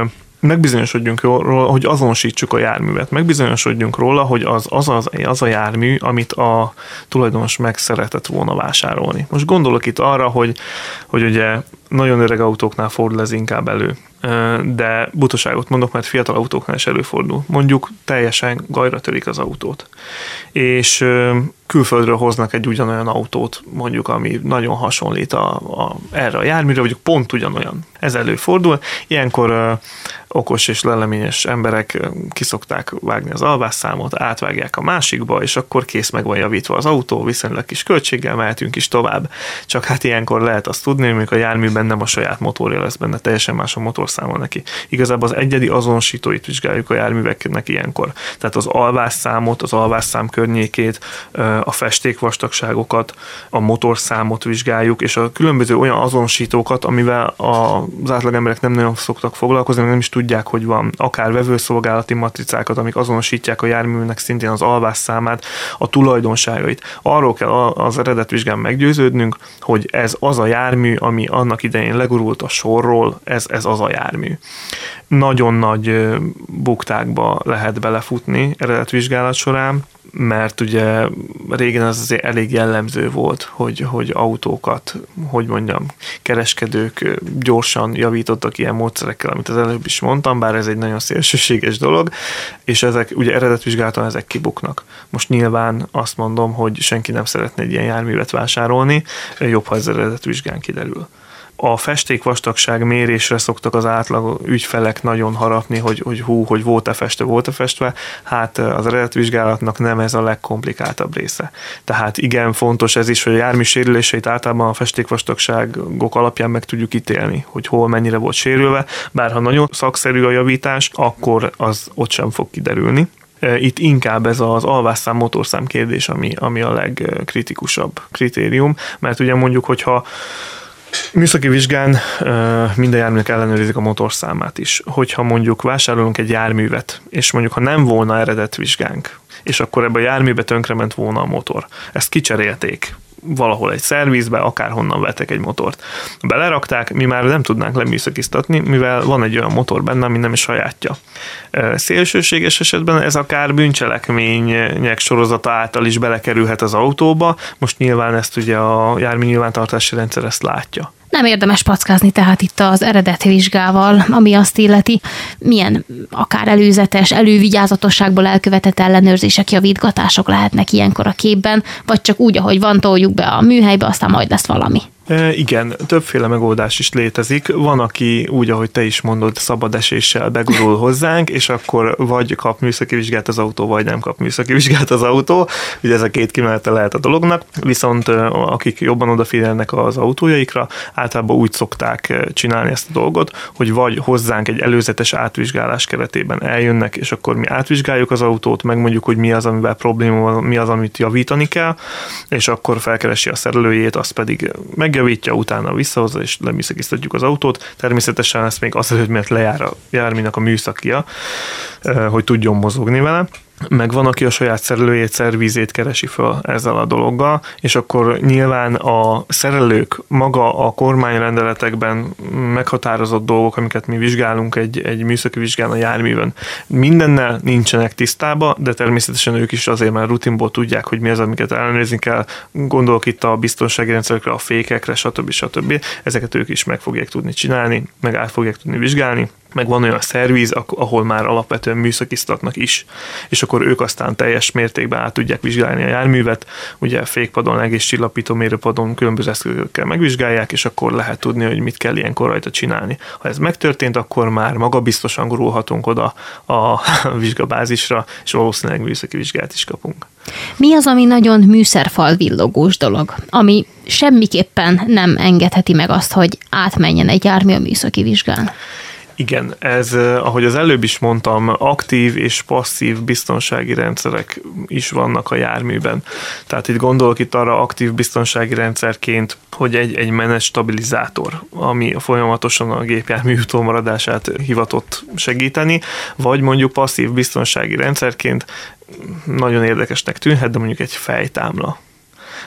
megbizonyosodjunk róla, hogy azonosítsuk a járművet, megbizonyosodjunk róla, hogy az az, az, az a jármű, amit a tulajdonos meg szeretett volna vásárolni. Most gondolok itt arra, hogy, hogy ugye nagyon öreg autóknál fordul ez inkább elő, de butaságot mondok, mert fiatal autóknál is előfordul. Mondjuk teljesen gajra törik az autót. És külföldről hoznak egy ugyanolyan autót, mondjuk, ami nagyon hasonlít a, a, erre a járműre, vagy pont ugyanolyan. Ez előfordul. Ilyenkor okos és leleményes emberek kiszokták vágni az alvásszámot, átvágják a másikba, és akkor kész meg van javítva az autó, viszonylag kis költséggel mehetünk is tovább. Csak hát ilyenkor lehet azt tudni, hogy a járműben nem a saját motorja lesz benne, teljesen más a motorszáma neki. Igazából az egyedi azonosítóit vizsgáljuk a járműveknek ilyenkor. Tehát az alvásszámot, az alvásszám környékét, a festékvastagságokat, a motorszámot vizsgáljuk, és a különböző olyan azonosítókat, amivel az átlag emberek nem nagyon szoktak foglalkozni, nem is tudják, hogy van akár vevőszolgálati matricákat, amik azonosítják a járműnek szintén az alvásszámát, a tulajdonságait. Arról kell az eredetvizsgán meggyőződnünk, hogy ez az a jármű, ami annak idején legurult a sorról, ez, ez az a jármű. Nagyon nagy buktákba lehet belefutni eredetvizsgálat során, mert ugye régen az azért elég jellemző volt, hogy, hogy autókat, hogy mondjam, kereskedők gyorsan javítottak ilyen módszerekkel, amit az előbb is mondtam, bár ez egy nagyon szélsőséges dolog, és ezek ugye eredetvizsgálaton ezek kibuknak. Most nyilván azt mondom, hogy senki nem szeretne egy ilyen járművet vásárolni, jobb, ha ez eredetvizsgán kiderül a festékvastagság mérésre szoktak az átlag ügyfelek nagyon harapni, hogy, hogy hú, hogy volt-e festve, volt-e festve, hát az eredetvizsgálatnak nem ez a legkomplikáltabb része. Tehát igen, fontos ez is, hogy a jármű sérüléseit általában a festékvastagságok alapján meg tudjuk ítélni, hogy hol mennyire volt sérülve, bár ha nagyon szakszerű a javítás, akkor az ott sem fog kiderülni. Itt inkább ez az alvásszám, motorszám kérdés, ami, ami a legkritikusabb kritérium, mert ugye mondjuk, hogyha Műszaki vizsgán minden járműnek ellenőrizik a motorszámát is. Hogyha mondjuk vásárolunk egy járművet, és mondjuk ha nem volna eredet vizsgánk, és akkor ebbe a járműbe tönkrement volna a motor. Ezt kicserélték valahol egy szervizbe, akárhonnan vettek egy motort. Belerakták, mi már nem tudnánk leműszakiztatni, mivel van egy olyan motor benne, ami nem is sajátja. Szélsőséges esetben ez akár bűncselekmények sorozata által is belekerülhet az autóba, most nyilván ezt ugye a jármű nyilvántartási rendszer ezt látja. Nem érdemes packázni tehát itt az eredet vizsgával, ami azt illeti, milyen akár előzetes, elővigyázatosságból elkövetett ellenőrzések, javítgatások lehetnek ilyenkor a képben, vagy csak úgy, ahogy van, toljuk be a műhelybe, aztán majd lesz valami. Igen, többféle megoldás is létezik. Van, aki úgy, ahogy te is mondod, szabad eséssel begurul hozzánk, és akkor vagy kap műszaki vizsgát az autó, vagy nem kap műszaki vizsgát az autó. Ugye ez a két kimenete lehet a dolognak. Viszont akik jobban odafigyelnek az autójaikra, általában úgy szokták csinálni ezt a dolgot, hogy vagy hozzánk egy előzetes átvizsgálás keretében eljönnek, és akkor mi átvizsgáljuk az autót, megmondjuk, hogy mi az, amivel probléma van, mi az, amit javítani kell, és akkor felkeresi a szerelőjét, azt pedig meg megjavítja, utána visszahozza, és leműszakiztatjuk az autót. Természetesen ezt még azelőtt, mert lejár a járműnek a műszakia, hogy tudjon mozogni vele meg van, aki a saját szerelőjét, szervizét keresi föl ezzel a dologgal, és akkor nyilván a szerelők maga a kormányrendeletekben meghatározott dolgok, amiket mi vizsgálunk egy, egy műszaki vizsgán a járművön, mindennel nincsenek tisztába, de természetesen ők is azért már rutinból tudják, hogy mi az, amiket ellenőrizni kell. Gondolok itt a biztonsági rendszerekre, a fékekre, stb. stb. Ezeket ők is meg fogják tudni csinálni, meg át fogják tudni vizsgálni, meg van olyan szerviz, ahol már alapvetően műszakiztatnak is, és akkor ők aztán teljes mértékben át tudják vizsgálni a járművet, ugye fékpadon, egész csillapító mérőpadon különböző eszközökkel megvizsgálják, és akkor lehet tudni, hogy mit kell ilyenkor rajta csinálni. Ha ez megtörtént, akkor már magabiztosan gurulhatunk oda a vizsgabázisra, és valószínűleg műszaki vizsgát is kapunk. Mi az, ami nagyon műszerfal villogós dolog, ami semmiképpen nem engedheti meg azt, hogy átmenjen egy jármű a műszaki vizsgán? Igen, ez, ahogy az előbb is mondtam, aktív és passzív biztonsági rendszerek is vannak a járműben. Tehát itt gondolok itt arra aktív biztonsági rendszerként, hogy egy, egy menet stabilizátor, ami folyamatosan a gépjármű utómaradását hivatott segíteni, vagy mondjuk passzív biztonsági rendszerként nagyon érdekesnek tűnhet, de mondjuk egy fejtámla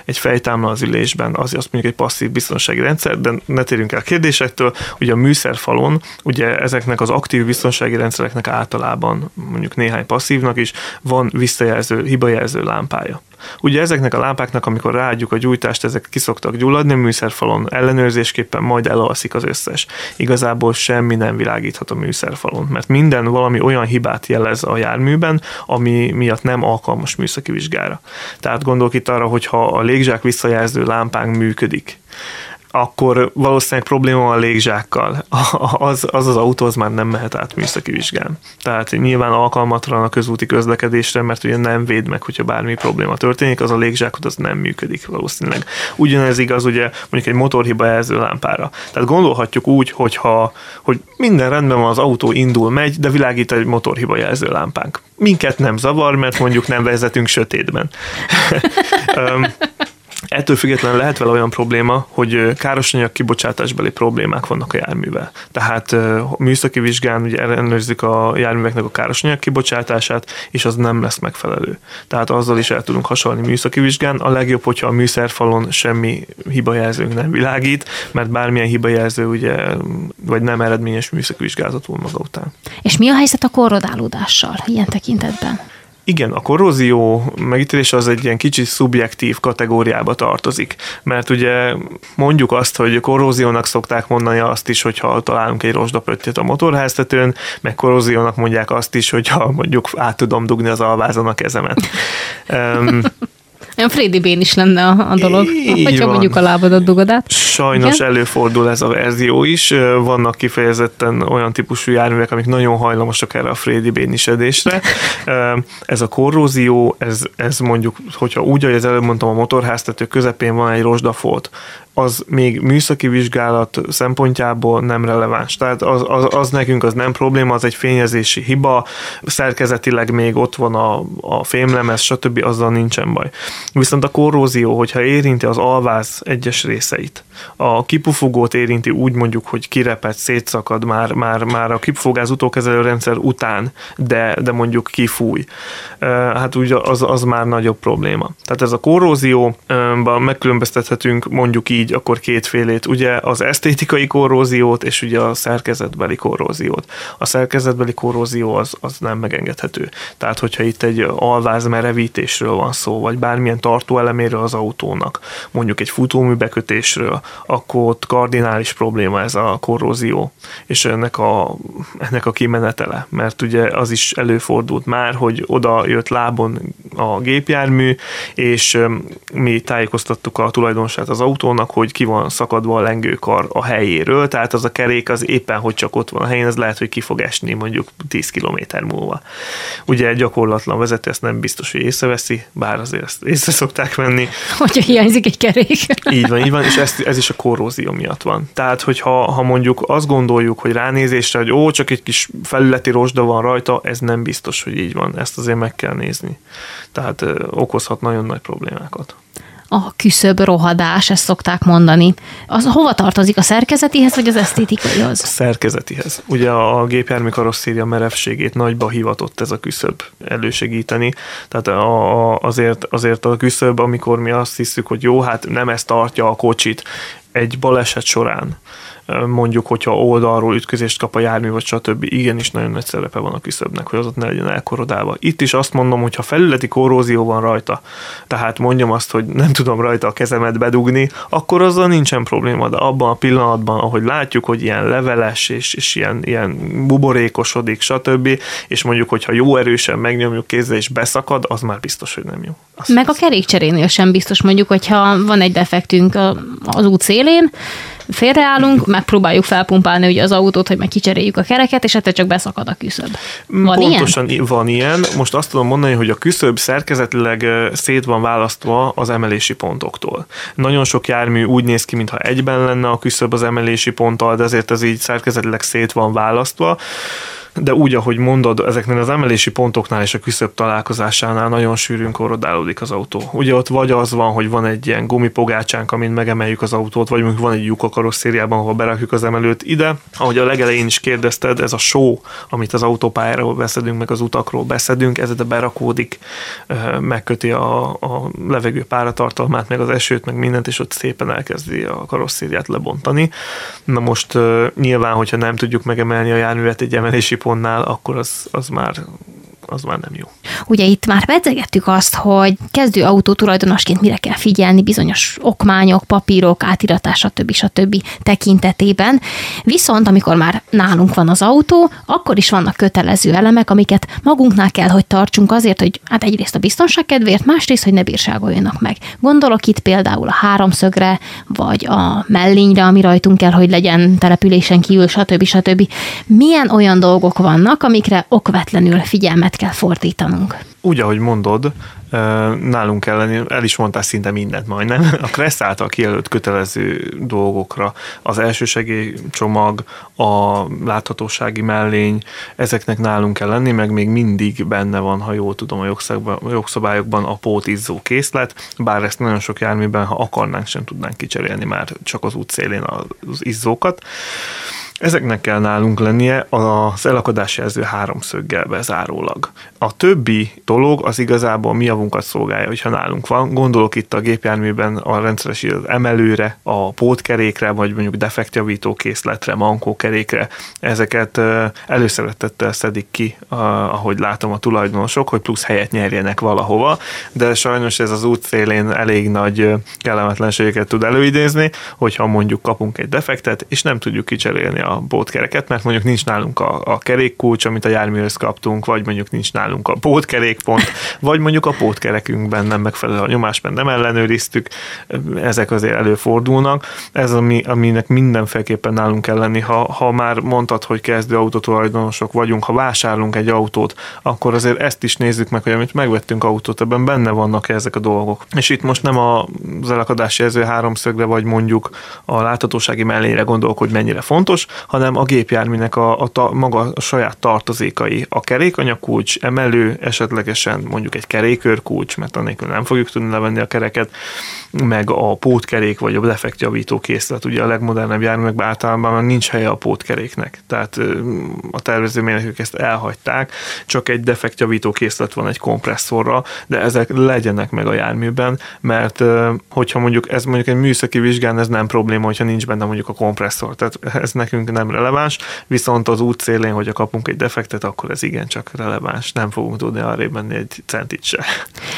egy fejtámla az ülésben, az, az mondjuk egy passzív biztonsági rendszer, de ne térjünk el a kérdésektől, ugye a műszerfalon, ugye ezeknek az aktív biztonsági rendszereknek általában, mondjuk néhány passzívnak is, van visszajelző, hibajelző lámpája. Ugye ezeknek a lámpáknak, amikor ráadjuk a gyújtást, ezek kiszoktak gyulladni műszerfalon, ellenőrzésképpen majd elalszik az összes. Igazából semmi nem világíthat a műszerfalon, mert minden valami olyan hibát jelez a járműben, ami miatt nem alkalmas műszaki vizsgára. Tehát gondolok itt arra, hogy ha a légzsák visszajelző lámpánk működik, akkor valószínűleg probléma van a légzsákkal. Az, az az autó az már nem mehet át műszaki vizsgán. Tehát nyilván alkalmatlan a közúti közlekedésre, mert ugye nem véd meg, hogyha bármi probléma történik, az a légzsákot az nem működik valószínűleg. Ugyanez igaz ugye mondjuk egy motorhiba jelző lámpára. Tehát gondolhatjuk úgy, hogyha, hogy minden rendben van, az autó indul, megy, de világít egy motorhiba jelző lámpánk. Minket nem zavar, mert mondjuk nem vezetünk sötétben. Ettől függetlenül lehet vele olyan probléma, hogy károsanyag kibocsátásbeli problémák vannak a járművel. Tehát műszaki vizsgán ugye ellenőrzik a járműveknek a károsanyag kibocsátását, és az nem lesz megfelelő. Tehát azzal is el tudunk hasonlni műszaki vizsgán. A legjobb, hogyha a műszerfalon semmi hibajelzőnk nem világít, mert bármilyen hibajelző ugye, vagy nem eredményes műszaki vizsgálatot maga után. És mi a helyzet a korrodálódással ilyen tekintetben? Igen, a korrózió megítélés az egy ilyen kicsi szubjektív kategóriába tartozik, mert ugye mondjuk azt, hogy korróziónak szokták mondani azt is, hogyha találunk egy rozsdapöttyet a motorháztetőn, meg korróziónak mondják azt is, hogyha mondjuk át tudom dugni az alvázon a kezemet. Olyan Freddy Bén is lenne a, a dolog, Így hogyha van. mondjuk a lábadat dugod át. Sajnos Igen? előfordul ez a verzió is. Vannak kifejezetten olyan típusú járművek, amik nagyon hajlamosak erre a Freddy bénisedésre. Ez a korrózió, ez, ez mondjuk, hogyha úgy, ahogy az előbb mondtam, a motorháztető közepén van egy rozsdafolt, az még műszaki vizsgálat szempontjából nem releváns. Tehát az, az, az nekünk az nem probléma, az egy fényezési hiba, szerkezetileg még ott van a, a fémlemez, stb. azzal nincsen baj. Viszont a korrózió, hogyha érinti az alváz egyes részeit, a kipufogót érinti úgy mondjuk, hogy kirepet, szétszakad már, már, már a kipufogás utókezelő rendszer után, de, de mondjuk kifúj, hát úgy az, az már nagyobb probléma. Tehát ez a korrózióban megkülönböztethetünk mondjuk így így akkor kétfélét, ugye az esztétikai korróziót és ugye a szerkezetbeli korróziót. A szerkezetbeli korrózió az, az nem megengedhető. Tehát, hogyha itt egy alváz merevítésről van szó, vagy bármilyen tartóeleméről az autónak, mondjuk egy futómű bekötésről, akkor ott kardinális probléma ez a korrózió, és ennek a, ennek a kimenetele, mert ugye az is előfordult már, hogy oda jött lábon a gépjármű, és mi tájékoztattuk a tulajdonosát az autónak, hogy ki van szakadva a lengőkar a helyéről, tehát az a kerék az éppen, hogy csak ott van a helyén, ez lehet, hogy ki fog esni mondjuk 10 km múlva. Ugye egy gyakorlatlan vezető ezt nem biztos, hogy észreveszi, bár azért ezt észre szokták venni. Hogyha hiányzik egy kerék. Így van, így van, és ez, ez is a korrózió miatt van. Tehát, hogyha ha mondjuk azt gondoljuk, hogy ránézésre, hogy ó, csak egy kis felületi rozsda van rajta, ez nem biztos, hogy így van. Ezt azért meg kell nézni. Tehát okozhat nagyon nagy problémákat a küszöb rohadás, ezt szokták mondani. Az hova tartozik a szerkezetihez, vagy az esztétikaihoz? A szerkezetihez. Ugye a gépjármű karosszéria merevségét nagyba hivatott ez a küszöb elősegíteni. Tehát a, a, azért, azért a küszöb, amikor mi azt hiszük, hogy jó, hát nem ezt tartja a kocsit, egy baleset során mondjuk, hogyha oldalról ütközést kap a jármű, vagy stb. Igenis nagyon nagy szerepe van a küszöbnek, hogy az ott ne legyen elkorodálva. Itt is azt mondom, hogy ha felületi korrózió van rajta, tehát mondjam azt, hogy nem tudom rajta a kezemet bedugni, akkor azzal nincsen probléma, de abban a pillanatban, ahogy látjuk, hogy ilyen leveles és, és ilyen, ilyen buborékosodik, stb., és mondjuk, hogyha jó erősen megnyomjuk kézzel és beszakad, az már biztos, hogy nem jó. Azt Meg a kerékcserénél sem biztos, mondjuk, hogyha van egy defektünk az út szélén, félreállunk, megpróbáljuk felpumpálni ugye az autót, hogy meg kicseréljük a kereket, és egyszer csak beszakad a küszöb. Van Pontosan ilyen? van ilyen. Most azt tudom mondani, hogy a küszöb szerkezetileg szét van választva az emelési pontoktól. Nagyon sok jármű úgy néz ki, mintha egyben lenne a küszöb az emelési ponttal, de azért ez így szerkezetileg szét van választva de úgy, ahogy mondod, ezeknél az emelési pontoknál és a küszöb találkozásánál nagyon sűrűn korodálódik az autó. Ugye ott vagy az van, hogy van egy ilyen gumipogácsánk, amin megemeljük az autót, vagy mondjuk van egy lyuk a karosszériában, ahol berakjuk az emelőt ide. Ahogy a legelején is kérdezted, ez a só, amit az autópályáról beszedünk, meg az utakról beszedünk, ez de berakódik, megköti a, a levegő páratartalmát, meg az esőt, meg mindent, és ott szépen elkezdi a karosszériát lebontani. Na most nyilván, hogyha nem tudjuk megemelni a járművet egy emelési pontnál, akkor az, az már az már nem jó. Ugye itt már pedzegettük azt, hogy kezdő autó tulajdonosként mire kell figyelni bizonyos okmányok, papírok, átiratás, stb. stb. tekintetében. Viszont amikor már nálunk van az autó, akkor is vannak kötelező elemek, amiket magunknál kell, hogy tartsunk azért, hogy hát egyrészt a biztonság kedvéért, másrészt, hogy ne bírságoljanak meg. Gondolok itt például a háromszögre, vagy a mellényre, ami rajtunk kell, hogy legyen településen kívül, stb. stb. Milyen olyan dolgok vannak, amikre okvetlenül figyelmet kell fordítanunk. Úgy, ahogy mondod, nálunk kell lenni, el is mondtál szinte mindent majdnem, a Kressz által kijelölt kötelező dolgokra, az elsősegélycsomag, a láthatósági mellény, ezeknek nálunk kell lenni, meg még mindig benne van, ha jól tudom, a jogszabályokban a pótizzó készlet, bár ezt nagyon sok járműben, ha akarnánk, sem tudnánk kicserélni már csak az útszélén az izzókat. Ezeknek kell nálunk lennie az elakadás jelző háromszöggel bezárólag. A többi dolog az igazából mi javunkat szolgálja, hogyha nálunk van. Gondolok itt a gépjárműben a rendszeres emelőre, a pótkerékre, vagy mondjuk defektjavító készletre, mankókerékre. Ezeket előszeretettel szedik ki, ahogy látom a tulajdonosok, hogy plusz helyet nyerjenek valahova, de sajnos ez az út szélén elég nagy kellemetlenségeket tud előidézni, hogyha mondjuk kapunk egy defektet, és nem tudjuk kicserélni a a pótkereket, mert mondjuk nincs nálunk a, a kerékkulcs, amit a járműhöz kaptunk, vagy mondjuk nincs nálunk a pótkerékpont, vagy mondjuk a pótkerekünkben nem megfelelő a nyomás, mert nem ellenőriztük, ezek azért előfordulnak. Ez ami, aminek mindenféleképpen nálunk kell lenni, ha, ha már mondtad, hogy kezdő autótulajdonosok vagyunk, ha vásárolunk egy autót, akkor azért ezt is nézzük meg, hogy amit megvettünk autót, ebben benne vannak ezek a dolgok. És itt most nem az elakadási jelző háromszögre, vagy mondjuk a láthatósági mellére gondolok, hogy mennyire fontos, hanem a gépjárműnek a, a, a maga a saját tartozékai. A kerékanyagkulcs, emelő, esetlegesen mondjuk egy kerékőrkulcs, mert annélkül nem fogjuk tudni levenni a kereket, meg a pótkerék vagy a defektjavító készlet. Ugye a legmodernebb járművekben általában már nincs helye a pótkeréknek, tehát a tervezőmérnökök ezt elhagyták, csak egy defektjavító készlet van egy kompresszorra, de ezek legyenek meg a járműben, mert hogyha mondjuk ez mondjuk egy műszaki vizsgán, ez nem probléma, hogyha nincs benne mondjuk a kompresszor, tehát ez nekünk nem releváns, viszont az út szélén, hogyha kapunk egy defektet, akkor ez igencsak releváns, nem fogunk tudni arra menni egy centit se.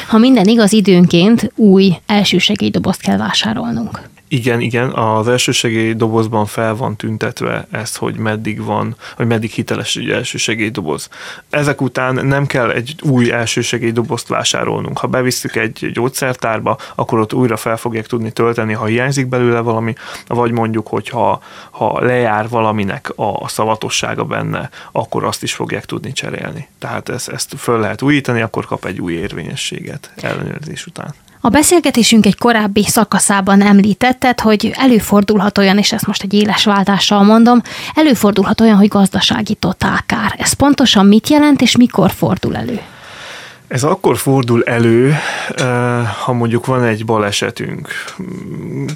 Ha minden igaz, időnként új elsősegélydobozt kell vásárolnunk. Igen, igen, az elsősegély dobozban fel van tüntetve ez, hogy meddig van, hogy meddig hiteles egy elsősegélydoboz. Ezek után nem kell egy új elsősegélydobozt vásárolnunk. Ha bevisszük egy gyógyszertárba, akkor ott újra fel fogják tudni tölteni, ha hiányzik belőle valami, vagy mondjuk, hogyha ha lejár valaminek a szavatossága benne, akkor azt is fogják tudni cserélni. Tehát ezt, ezt föl lehet újítani, akkor kap egy új érvényességet ellenőrzés után. A beszélgetésünk egy korábbi szakaszában említetted, hogy előfordulhat olyan, és ezt most egy éles váltással mondom, előfordulhat olyan, hogy gazdasági totálkár. Ez pontosan mit jelent, és mikor fordul elő? Ez akkor fordul elő, ha mondjuk van egy balesetünk.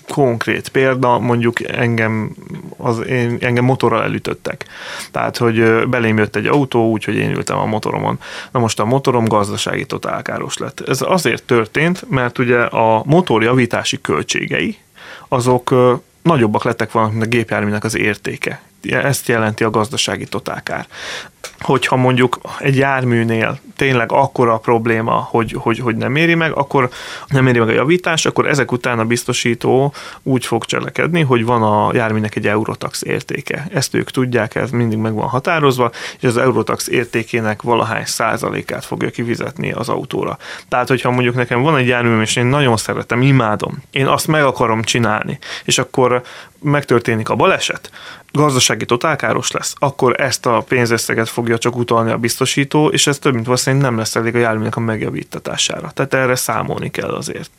Konkrét példa, mondjuk engem, az, én, engem motorral elütöttek. Tehát, hogy belém jött egy autó, úgyhogy én ültem a motoromon. Na most a motorom gazdasági totálkáros lett. Ez azért történt, mert ugye a motorjavítási költségei, azok nagyobbak lettek volna, mint a gépjárműnek az értéke. Ezt jelenti a gazdasági totálkár hogyha mondjuk egy járműnél tényleg akkora a probléma, hogy, hogy, hogy nem éri meg, akkor nem éri meg a javítás, akkor ezek után a biztosító úgy fog cselekedni, hogy van a járműnek egy Eurotax értéke. Ezt ők tudják, ez mindig meg van határozva, és az Eurotax értékének valahány százalékát fogja kifizetni az autóra. Tehát, hogyha mondjuk nekem van egy járműm, és én nagyon szeretem, imádom, én azt meg akarom csinálni, és akkor megtörténik a baleset, gazdasági totálkáros lesz, akkor ezt a pénzösszeget fogja csak utalni a biztosító, és ez több mint valószínűleg nem lesz elég a járműnek a megjavítatására. Tehát erre számolni kell azért.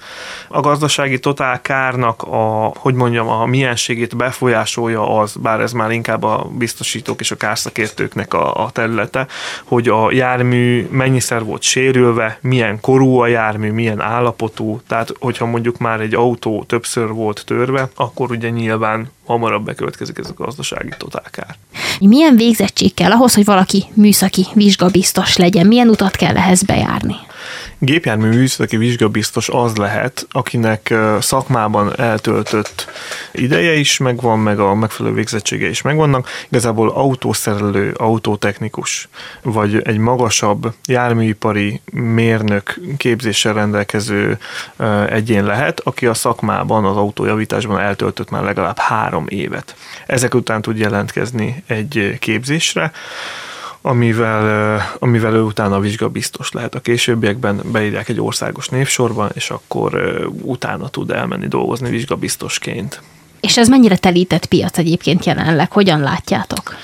A gazdasági totálkárnak a, hogy mondjam, a mienségét befolyásolja az, bár ez már inkább a biztosítók és a kárszakértőknek a, a területe, hogy a jármű mennyiszer volt sérülve, milyen korú a jármű, milyen állapotú, tehát hogyha mondjuk már egy autó többször volt törve, akkor ugye nyilván hamarabb bekövetkezik ez a gazdasági totálkár. Milyen végzettség kell ahhoz, hogy valaki műszaki vizsgabiztos legyen? Milyen utat kell ehhez bejárni? Gépjármű műszaki vizsgabiztos az lehet, akinek szakmában eltöltött ideje is megvan, meg a megfelelő végzettsége is megvannak. Igazából autószerelő, autótechnikus, vagy egy magasabb járműipari mérnök képzéssel rendelkező egyén lehet, aki a szakmában, az autójavításban eltöltött már legalább három évet. Ezek után tud jelentkezni egy képzésre, amivel, amivel ő utána vizsgabiztos lehet. A későbbiekben beírják egy országos névsorban, és akkor utána tud elmenni dolgozni vizsgabiztosként. És ez mennyire telített piac egyébként jelenleg? Hogyan látjátok?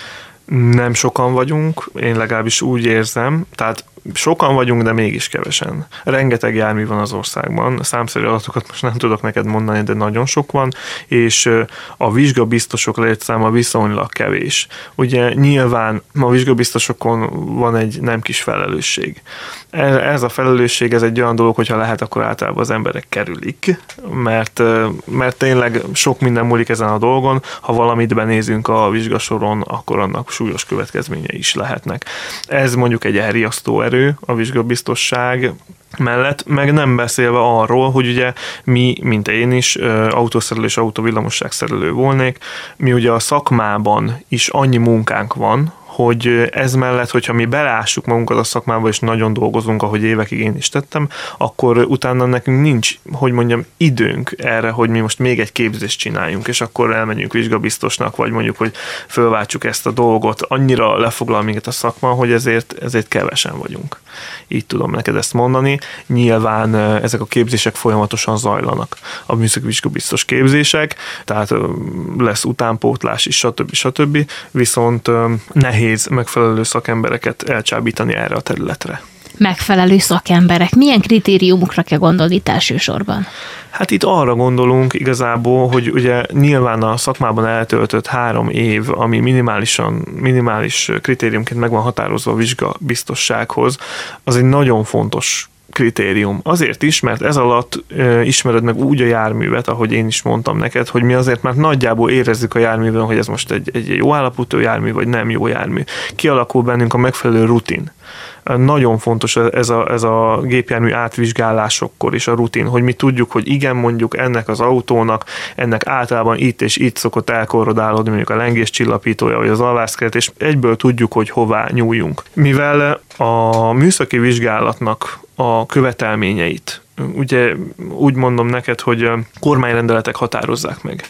Nem sokan vagyunk, én legalábbis úgy érzem, tehát sokan vagyunk, de mégis kevesen. Rengeteg jármű van az országban, számszerű adatokat most nem tudok neked mondani, de nagyon sok van, és a vizsgabiztosok létszáma viszonylag kevés. Ugye nyilván a vizsgabiztosokon van egy nem kis felelősség. Ez a felelősség, ez egy olyan dolog, hogyha lehet, akkor általában az emberek kerülik, mert, mert tényleg sok minden múlik ezen a dolgon, ha valamit benézünk a vizsgasoron, akkor annak súlyos következményei is lehetnek. Ez mondjuk egy elriasztó erő, erő a vizsgabiztosság mellett, meg nem beszélve arról, hogy ugye mi, mint én is, autószerelő és autóvillamosságszerelő volnék, mi ugye a szakmában is annyi munkánk van, hogy ez mellett, hogyha mi belássuk magunkat a szakmába, és nagyon dolgozunk, ahogy évekig én is tettem, akkor utána nekünk nincs, hogy mondjam, időnk erre, hogy mi most még egy képzést csináljunk, és akkor elmenjünk vizsgabiztosnak, vagy mondjuk, hogy fölváltsuk ezt a dolgot. Annyira lefoglal minket a szakma, hogy ezért, ezért kevesen vagyunk. Így tudom neked ezt mondani. Nyilván ezek a képzések folyamatosan zajlanak. A műszaki vizsgabiztos képzések, tehát lesz utánpótlás is, stb. stb. Viszont nehéz megfelelő szakembereket elcsábítani erre a területre megfelelő szakemberek? Milyen kritériumokra kell gondolni itt elsősorban? Hát itt arra gondolunk igazából, hogy ugye nyilván a szakmában eltöltött három év, ami minimálisan, minimális kritériumként meg van határozva a vizsga biztossághoz, az egy nagyon fontos kritérium. Azért is, mert ez alatt e, ismered meg úgy a járművet, ahogy én is mondtam neked, hogy mi azért már nagyjából érezzük a járműben, hogy ez most egy, egy jó állapotú jármű, vagy nem jó jármű. Kialakul bennünk a megfelelő rutin. Nagyon fontos ez a, ez a gépjármű átvizsgálásokkor is a rutin, hogy mi tudjuk, hogy igen, mondjuk ennek az autónak, ennek általában itt és itt szokott elkorrodálódni, mondjuk a lengés csillapítója, vagy az alvászkeret, és egyből tudjuk, hogy hová nyúljunk. Mivel a műszaki vizsgálatnak a követelményeit ugye úgy mondom neked, hogy kormányrendeletek határozzák meg.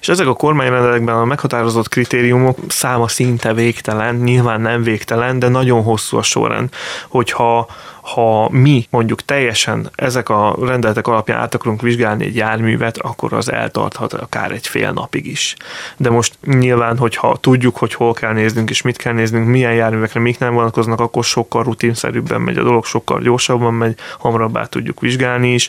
És ezek a kormányrendeletekben a meghatározott kritériumok száma szinte végtelen, nyilván nem végtelen, de nagyon hosszú a sorrend. Hogyha ha mi mondjuk teljesen ezek a rendeletek alapján át akarunk vizsgálni egy járművet, akkor az eltarthat akár egy fél napig is. De most nyilván, hogyha tudjuk, hogy hol kell néznünk és mit kell néznünk, milyen járművekre mik nem vonatkoznak, akkor sokkal rutinszerűbben megy a dolog, sokkal gyorsabban megy, hamarabb tudjuk vizsgálni is.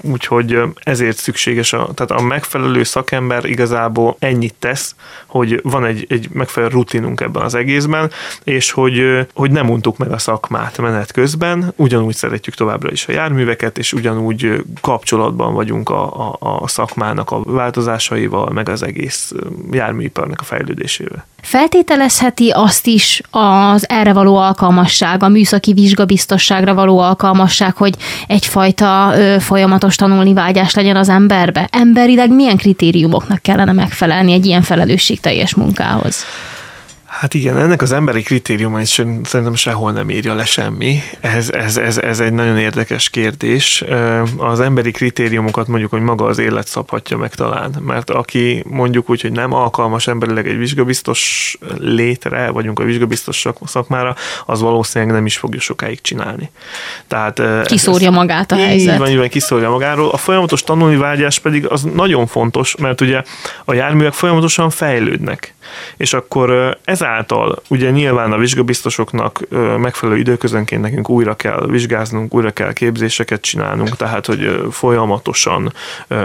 Úgyhogy ezért szükséges a, tehát a megfelelő szakember igazából ennyit tesz, hogy van egy, egy megfelelő rutinunk ebben az egészben, és hogy, hogy nem untuk meg a szakmát menet közben, ugyanúgy szeretjük továbbra is a járműveket, és ugyanúgy kapcsolatban vagyunk a, a, a szakmának a változásaival, meg az egész járműiparnak a fejlődésével. Feltételezheti azt is az erre való alkalmasság, a műszaki vizsgabiztosságra való alkalmasság, hogy egyfajta ö, folyamatos tanulni vágyás legyen az emberbe? Emberileg milyen kritériumoknak kellene megfelelni egy ilyen felelősségteljes munkához? Hát igen, ennek az emberi kritériuma is szerintem sehol nem írja le semmi. Ez, ez, ez, ez egy nagyon érdekes kérdés. Az emberi kritériumokat mondjuk, hogy maga az élet szabhatja meg talán, mert aki mondjuk úgy, hogy nem alkalmas emberileg egy vizsgabiztos létre, vagyunk a vizsgabiztos szakmára, az valószínűleg nem is fogja sokáig csinálni. Tehát, kiszórja ez, magát a helyzet. Így van, így van, kiszórja magáról. A folyamatos tanulni vágyás pedig az nagyon fontos, mert ugye a járművek folyamatosan fejlődnek. És akkor ez ezáltal ugye nyilván a vizsgabiztosoknak megfelelő időközönként nekünk újra kell vizsgáznunk, újra kell képzéseket csinálnunk, tehát hogy folyamatosan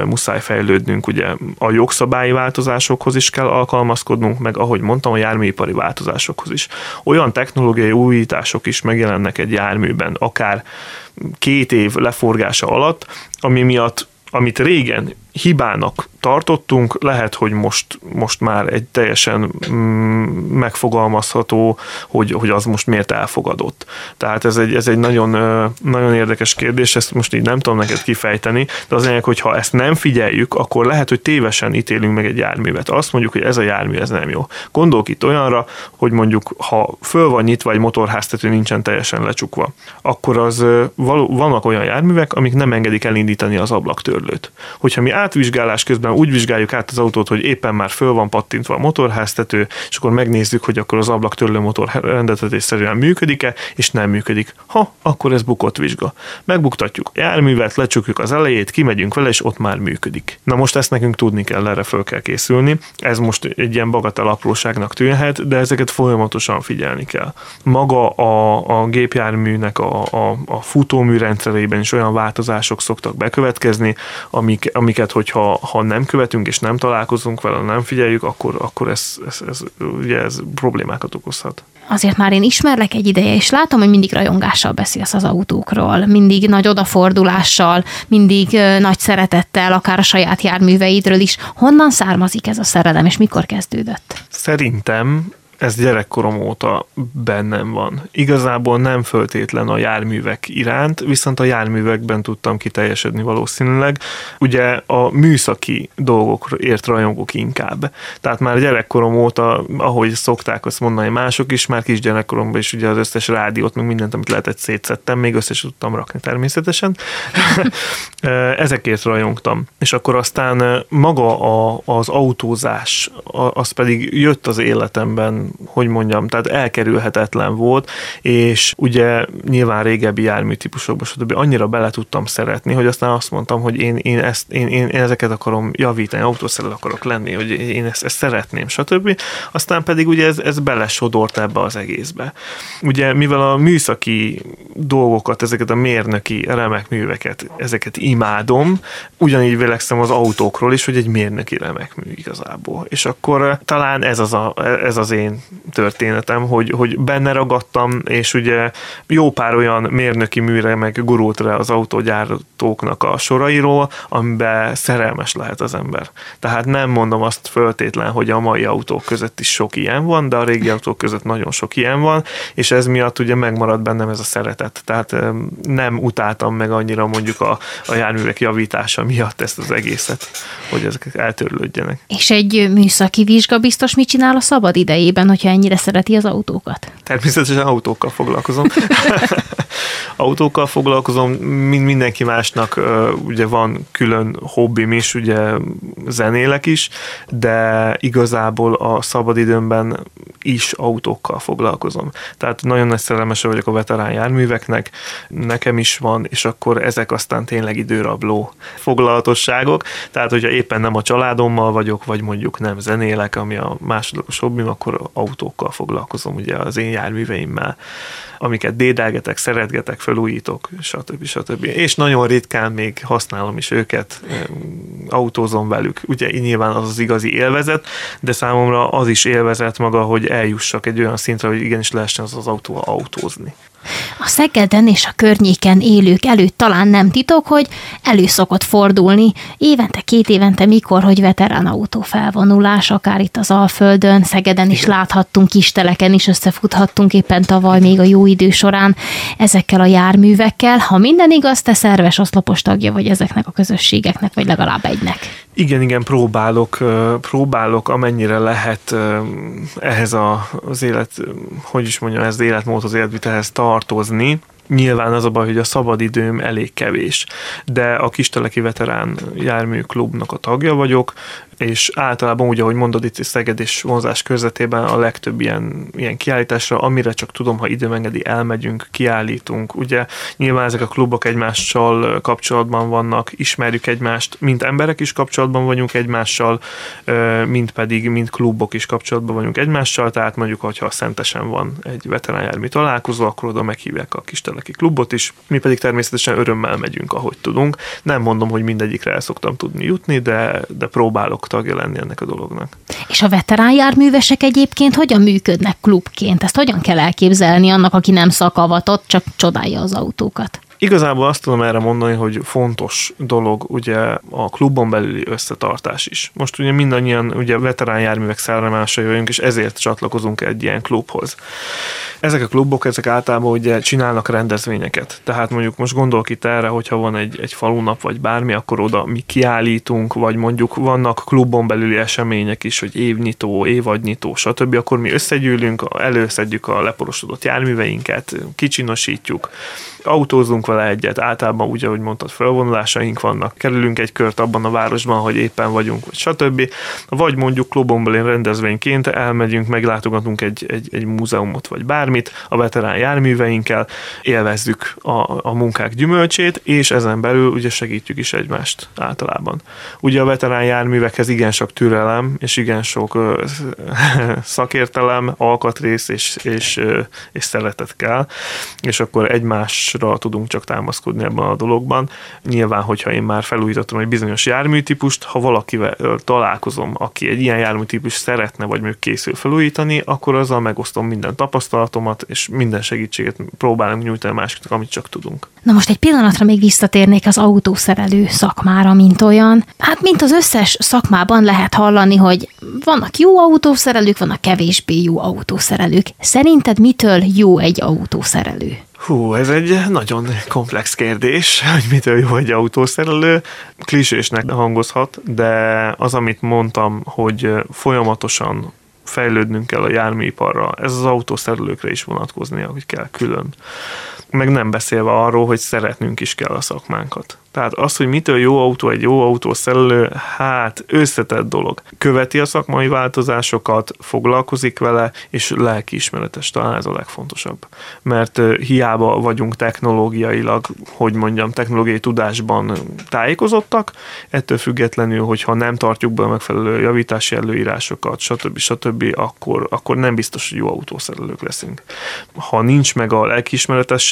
muszáj fejlődnünk, ugye a jogszabályi változásokhoz is kell alkalmazkodnunk, meg ahogy mondtam, a járműipari változásokhoz is. Olyan technológiai újítások is megjelennek egy járműben, akár két év leforgása alatt, ami miatt amit régen hibának tartottunk, lehet, hogy most, most már egy teljesen mm, megfogalmazható, hogy, hogy az most miért elfogadott. Tehát ez egy, ez egy nagyon, nagyon érdekes kérdés, ezt most így nem tudom neked kifejteni, de az lényeg, hogy ha ezt nem figyeljük, akkor lehet, hogy tévesen ítélünk meg egy járművet. Azt mondjuk, hogy ez a jármű, ez nem jó. Gondolk itt olyanra, hogy mondjuk, ha föl van nyitva egy motorháztető, nincsen teljesen lecsukva, akkor az való, vannak olyan járművek, amik nem engedik elindítani az ablaktörlőt. Hogyha mi átvizsgálás közben úgy vizsgáljuk át az autót, hogy éppen már föl van pattintva a motorháztető, és akkor megnézzük, hogy akkor az ablaktörlő motor rendeltetésszerűen működik-e, és nem működik. Ha, akkor ez bukott vizsga. Megbuktatjuk a járművet, lecsukjuk az elejét, kimegyünk vele, és ott már működik. Na most ezt nekünk tudni kell, erre föl kell készülni. Ez most egy ilyen bagatel apróságnak tűnhet, de ezeket folyamatosan figyelni kell. Maga a, a gépjárműnek a, a, a futómű rendszerében is olyan változások szoktak bekövetkezni, amik amiket, hogyha ha nem követünk és nem találkozunk vele, nem figyeljük, akkor, akkor ez, ez, ez, ugye ez problémákat okozhat azért már én ismerlek egy ideje, és látom, hogy mindig rajongással beszélsz az autókról, mindig nagy odafordulással, mindig nagy szeretettel, akár a saját járműveidről is. Honnan származik ez a szerelem, és mikor kezdődött? Szerintem ez gyerekkorom óta bennem van. Igazából nem föltétlen a járművek iránt, viszont a járművekben tudtam kiteljesedni valószínűleg. Ugye a műszaki dolgokért rajongok inkább. Tehát már gyerekkorom óta, ahogy szokták azt mondani mások is, már kis gyerekkoromban is ugye az összes rádiót, meg mindent, amit lehetett szétszettem, még összes tudtam rakni természetesen. Ezekért rajongtam. És akkor aztán maga a, az autózás, az pedig jött az életemben hogy mondjam, tehát elkerülhetetlen volt, és ugye nyilván régebbi járműtípusokban, stb. annyira bele tudtam szeretni, hogy aztán azt mondtam, hogy én, én, ezt, én, én, ezeket akarom javítani, autószerel akarok lenni, hogy én ezt, ezt szeretném, stb. Aztán pedig ugye ez, ez belesodort ebbe az egészbe. Ugye mivel a műszaki dolgokat, ezeket a mérnöki remek műveket, ezeket imádom, ugyanígy vélekszem az autókról is, hogy egy mérnöki remek mű igazából. És akkor talán ez az, a, ez az én történetem, hogy, hogy benne ragadtam, és ugye jó pár olyan mérnöki műre meg gurult rá az autógyártóknak a sorairól, amiben szerelmes lehet az ember. Tehát nem mondom azt föltétlen, hogy a mai autók között is sok ilyen van, de a régi autók között nagyon sok ilyen van, és ez miatt ugye megmarad bennem ez a szeretet. Tehát nem utáltam meg annyira mondjuk a, a járművek javítása miatt ezt az egészet, hogy ezek eltörlődjenek. És egy műszaki vizsga biztos mit csinál a szabad idejében, hogyha ennyire szereti az autókat? Természetesen autókkal foglalkozom. autókkal foglalkozom, mint mindenki másnak ugye van külön hobbim is, ugye zenélek is, de igazából a szabadidőmben is autókkal foglalkozom. Tehát nagyon nagy szerelmese vagyok a veterán járműveknek, nekem is van, és akkor ezek aztán tényleg időrabló foglalatosságok. Tehát, hogyha éppen nem a családommal vagyok, vagy mondjuk nem zenélek, ami a másodlagos hobbim, akkor autókkal foglalkozom, ugye az én járműveimmel, amiket dédelgetek, szeretgetek, felújítok, stb. stb. És nagyon ritkán még használom is őket, autózom velük. Ugye nyilván az az igazi élvezet, de számomra az is élvezet maga, hogy eljussak egy olyan szintre, hogy igenis lehessen az az autóval autózni. A Szegeden és a környéken élők előtt talán nem titok, hogy elő szokott fordulni évente, két évente, mikor, hogy veterán autó felvonulás, akár itt az Alföldön, Szegeden is láthattunk, kisteleken is összefuthattunk éppen tavaly még a jó idő során ezekkel a járművekkel. Ha minden igaz, te szerves oszlopos tagja vagy ezeknek a közösségeknek, vagy legalább egynek. Igen, igen, próbálok, próbálok amennyire lehet ehhez a, az élet, hogy is mondjam, ez az életmód, az életvitelhez tartozni. Nyilván az a baj, hogy a szabadidőm elég kevés, de a Kisteleki Veterán Járműklubnak a tagja vagyok, és általában úgy, ahogy mondod, itt Szeged és vonzás körzetében a legtöbb ilyen, ilyen kiállításra, amire csak tudom, ha időm engedi, elmegyünk, kiállítunk. Ugye nyilván ezek a klubok egymással kapcsolatban vannak, ismerjük egymást, mint emberek is kapcsolatban vagyunk egymással, mint pedig, mint klubok is kapcsolatban vagyunk egymással, tehát mondjuk, hogyha Szentesen van egy veteránjármű találkozó, akkor oda meghívják a Kisteleki klubot is, mi pedig természetesen örömmel megyünk, ahogy tudunk. Nem mondom, hogy mindegyikre el szoktam tudni jutni, de, de próbálok tagja lenni ennek a dolognak. És a veterán járművesek egyébként hogyan működnek klubként? Ezt hogyan kell elképzelni annak, aki nem szakavatott, csak csodálja az autókat? Igazából azt tudom erre mondani, hogy fontos dolog ugye a klubon belüli összetartás is. Most ugye mindannyian ugye veterán járművek szármásai vagyunk, és ezért csatlakozunk egy ilyen klubhoz. Ezek a klubok, ezek általában ugye csinálnak rendezvényeket. Tehát mondjuk most gondolok itt erre, hogyha van egy, egy falunap vagy bármi, akkor oda mi kiállítunk, vagy mondjuk vannak klubon belüli események is, hogy évnyitó, évadnyitó, stb. Akkor mi összegyűlünk, előszedjük a leporosodott járműveinket, kicsinosítjuk, autózunk vele egyet, általában úgy, ahogy mondtad, felvonulásaink vannak, kerülünk egy kört abban a városban, hogy éppen vagyunk, vagy stb. Vagy mondjuk klubon belén rendezvényként elmegyünk, meglátogatunk egy, egy, egy múzeumot, vagy bármit a veterán járműveinkkel, élvezzük a, a munkák gyümölcsét, és ezen belül ugye segítjük is egymást általában. Ugye a veterán járművekhez igen sok türelem, és igen sok ö, szakértelem, alkatrész és, és, és szeretet kell, és akkor egymásra tudunk csak támaszkodni ebben a dologban. Nyilván, hogyha én már felújítottam egy bizonyos járműtípust, ha valakivel találkozom, aki egy ilyen járműtípus szeretne, vagy még készül felújítani, akkor azzal megosztom minden tapasztalatomat, és minden segítséget próbálunk nyújtani másiknak, amit csak tudunk. Na most egy pillanatra még visszatérnék az autószerelő szakmára, mint olyan. Hát, mint az összes szakmában lehet hallani, hogy vannak jó autószerelők, vannak kevésbé jó autószerelők. Szerinted mitől jó egy autószerelő? Hú, ez egy nagyon komplex kérdés, hogy mitől jó egy autószerelő. Klisésnek hangozhat, de az, amit mondtam, hogy folyamatosan fejlődnünk kell a járműiparra, ez az autószerelőkre is vonatkoznia, hogy kell külön. Meg nem beszélve arról, hogy szeretnünk is kell a szakmánkat. Tehát az, hogy mitől jó autó egy jó autószerelő, hát összetett dolog. Követi a szakmai változásokat, foglalkozik vele, és lelkiismeretes, talán ez a legfontosabb. Mert hiába vagyunk technológiailag, hogy mondjam, technológiai tudásban tájékozottak, ettől függetlenül, hogyha nem tartjuk be a megfelelő javítási előírásokat, stb. stb., akkor, akkor nem biztos, hogy jó autószerelők leszünk. Ha nincs meg a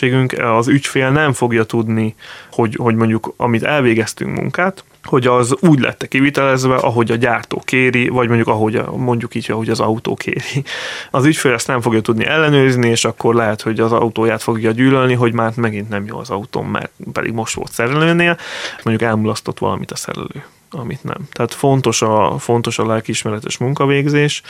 lelkiismeretességünk, az ügyfél nem fogja tudni, hogy, hogy mondjuk amit elvégeztünk munkát, hogy az úgy lett kivitelezve, ahogy a gyártó kéri, vagy mondjuk ahogy a, mondjuk így, ahogy az autó kéri. Az ügyfél ezt nem fogja tudni ellenőrizni, és akkor lehet, hogy az autóját fogja gyűlölni, hogy már megint nem jó az autó, mert pedig most volt szerelőnél, mondjuk elmulasztott valamit a szerelő amit nem. Tehát fontos a, fontos a lelkiismeretes munkavégzés,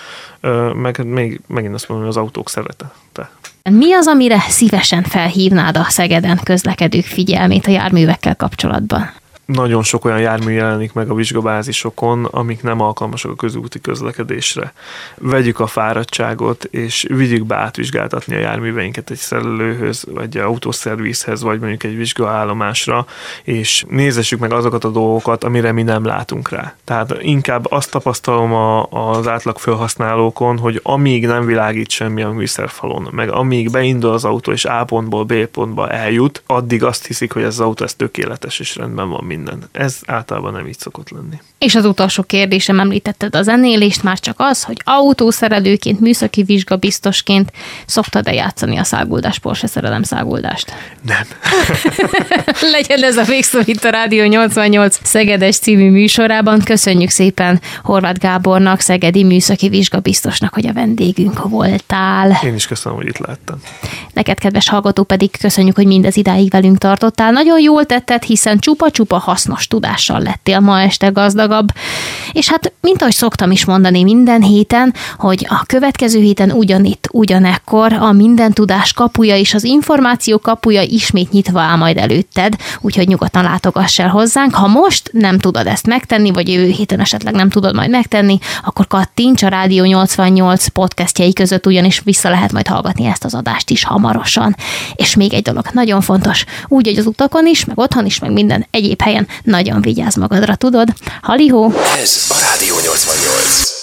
meg még, megint azt mondom, hogy az autók szerete. Te. Mi az, amire szívesen felhívnád a Szegeden közlekedők figyelmét a járművekkel kapcsolatban? Nagyon sok olyan jármű jelenik meg a vizsgabázisokon, amik nem alkalmasak a közúti közlekedésre. Vegyük a fáradtságot, és vigyük be átvizsgáltatni a járműveinket egy szerelőhöz, vagy egy autószervizhez, vagy mondjuk egy vizsgaállomásra, és nézessük meg azokat a dolgokat, amire mi nem látunk rá. Tehát inkább azt tapasztalom a, az átlag felhasználókon, hogy amíg nem világít semmi a műszerfalon, meg amíg beindul az autó, és A pontból B pontba eljut, addig azt hiszik, hogy ez az autó ez tökéletes és rendben van minden. Ez általában nem így szokott lenni. És az utolsó kérdésem említetted a zenélést, már csak az, hogy autószerelőként, műszaki vizsgabiztosként szoktad-e játszani a száguldás, Porsche szerelem száguldást? Nem. Legyen ez a végszó itt a Rádió 88 Szegedes című műsorában. Köszönjük szépen Horváth Gábornak, Szegedi műszaki vizsgabiztosnak, hogy a vendégünk voltál. Én is köszönöm, hogy itt láttam. Neked, kedves hallgató, pedig köszönjük, hogy mindez idáig velünk tartottál. Nagyon jól tetted, hiszen csupa-csupa hasznos tudással lettél ma este gazdagabb. És hát, mint ahogy szoktam is mondani minden héten, hogy a következő héten ugyanitt, ugyanekkor a minden tudás kapuja és az információ kapuja ismét nyitva áll majd előtted, úgyhogy nyugodtan látogass el hozzánk. Ha most nem tudod ezt megtenni, vagy jövő héten esetleg nem tudod majd megtenni, akkor kattints a Rádió 88 podcastjai között, ugyanis vissza lehet majd hallgatni ezt az adást is hamarosan. És még egy dolog nagyon fontos, úgy, hogy az utakon is, meg otthon is, meg minden egyéb helyen nagyon vigyázz magadra, tudod? Halihó! Ez a Rádió 88.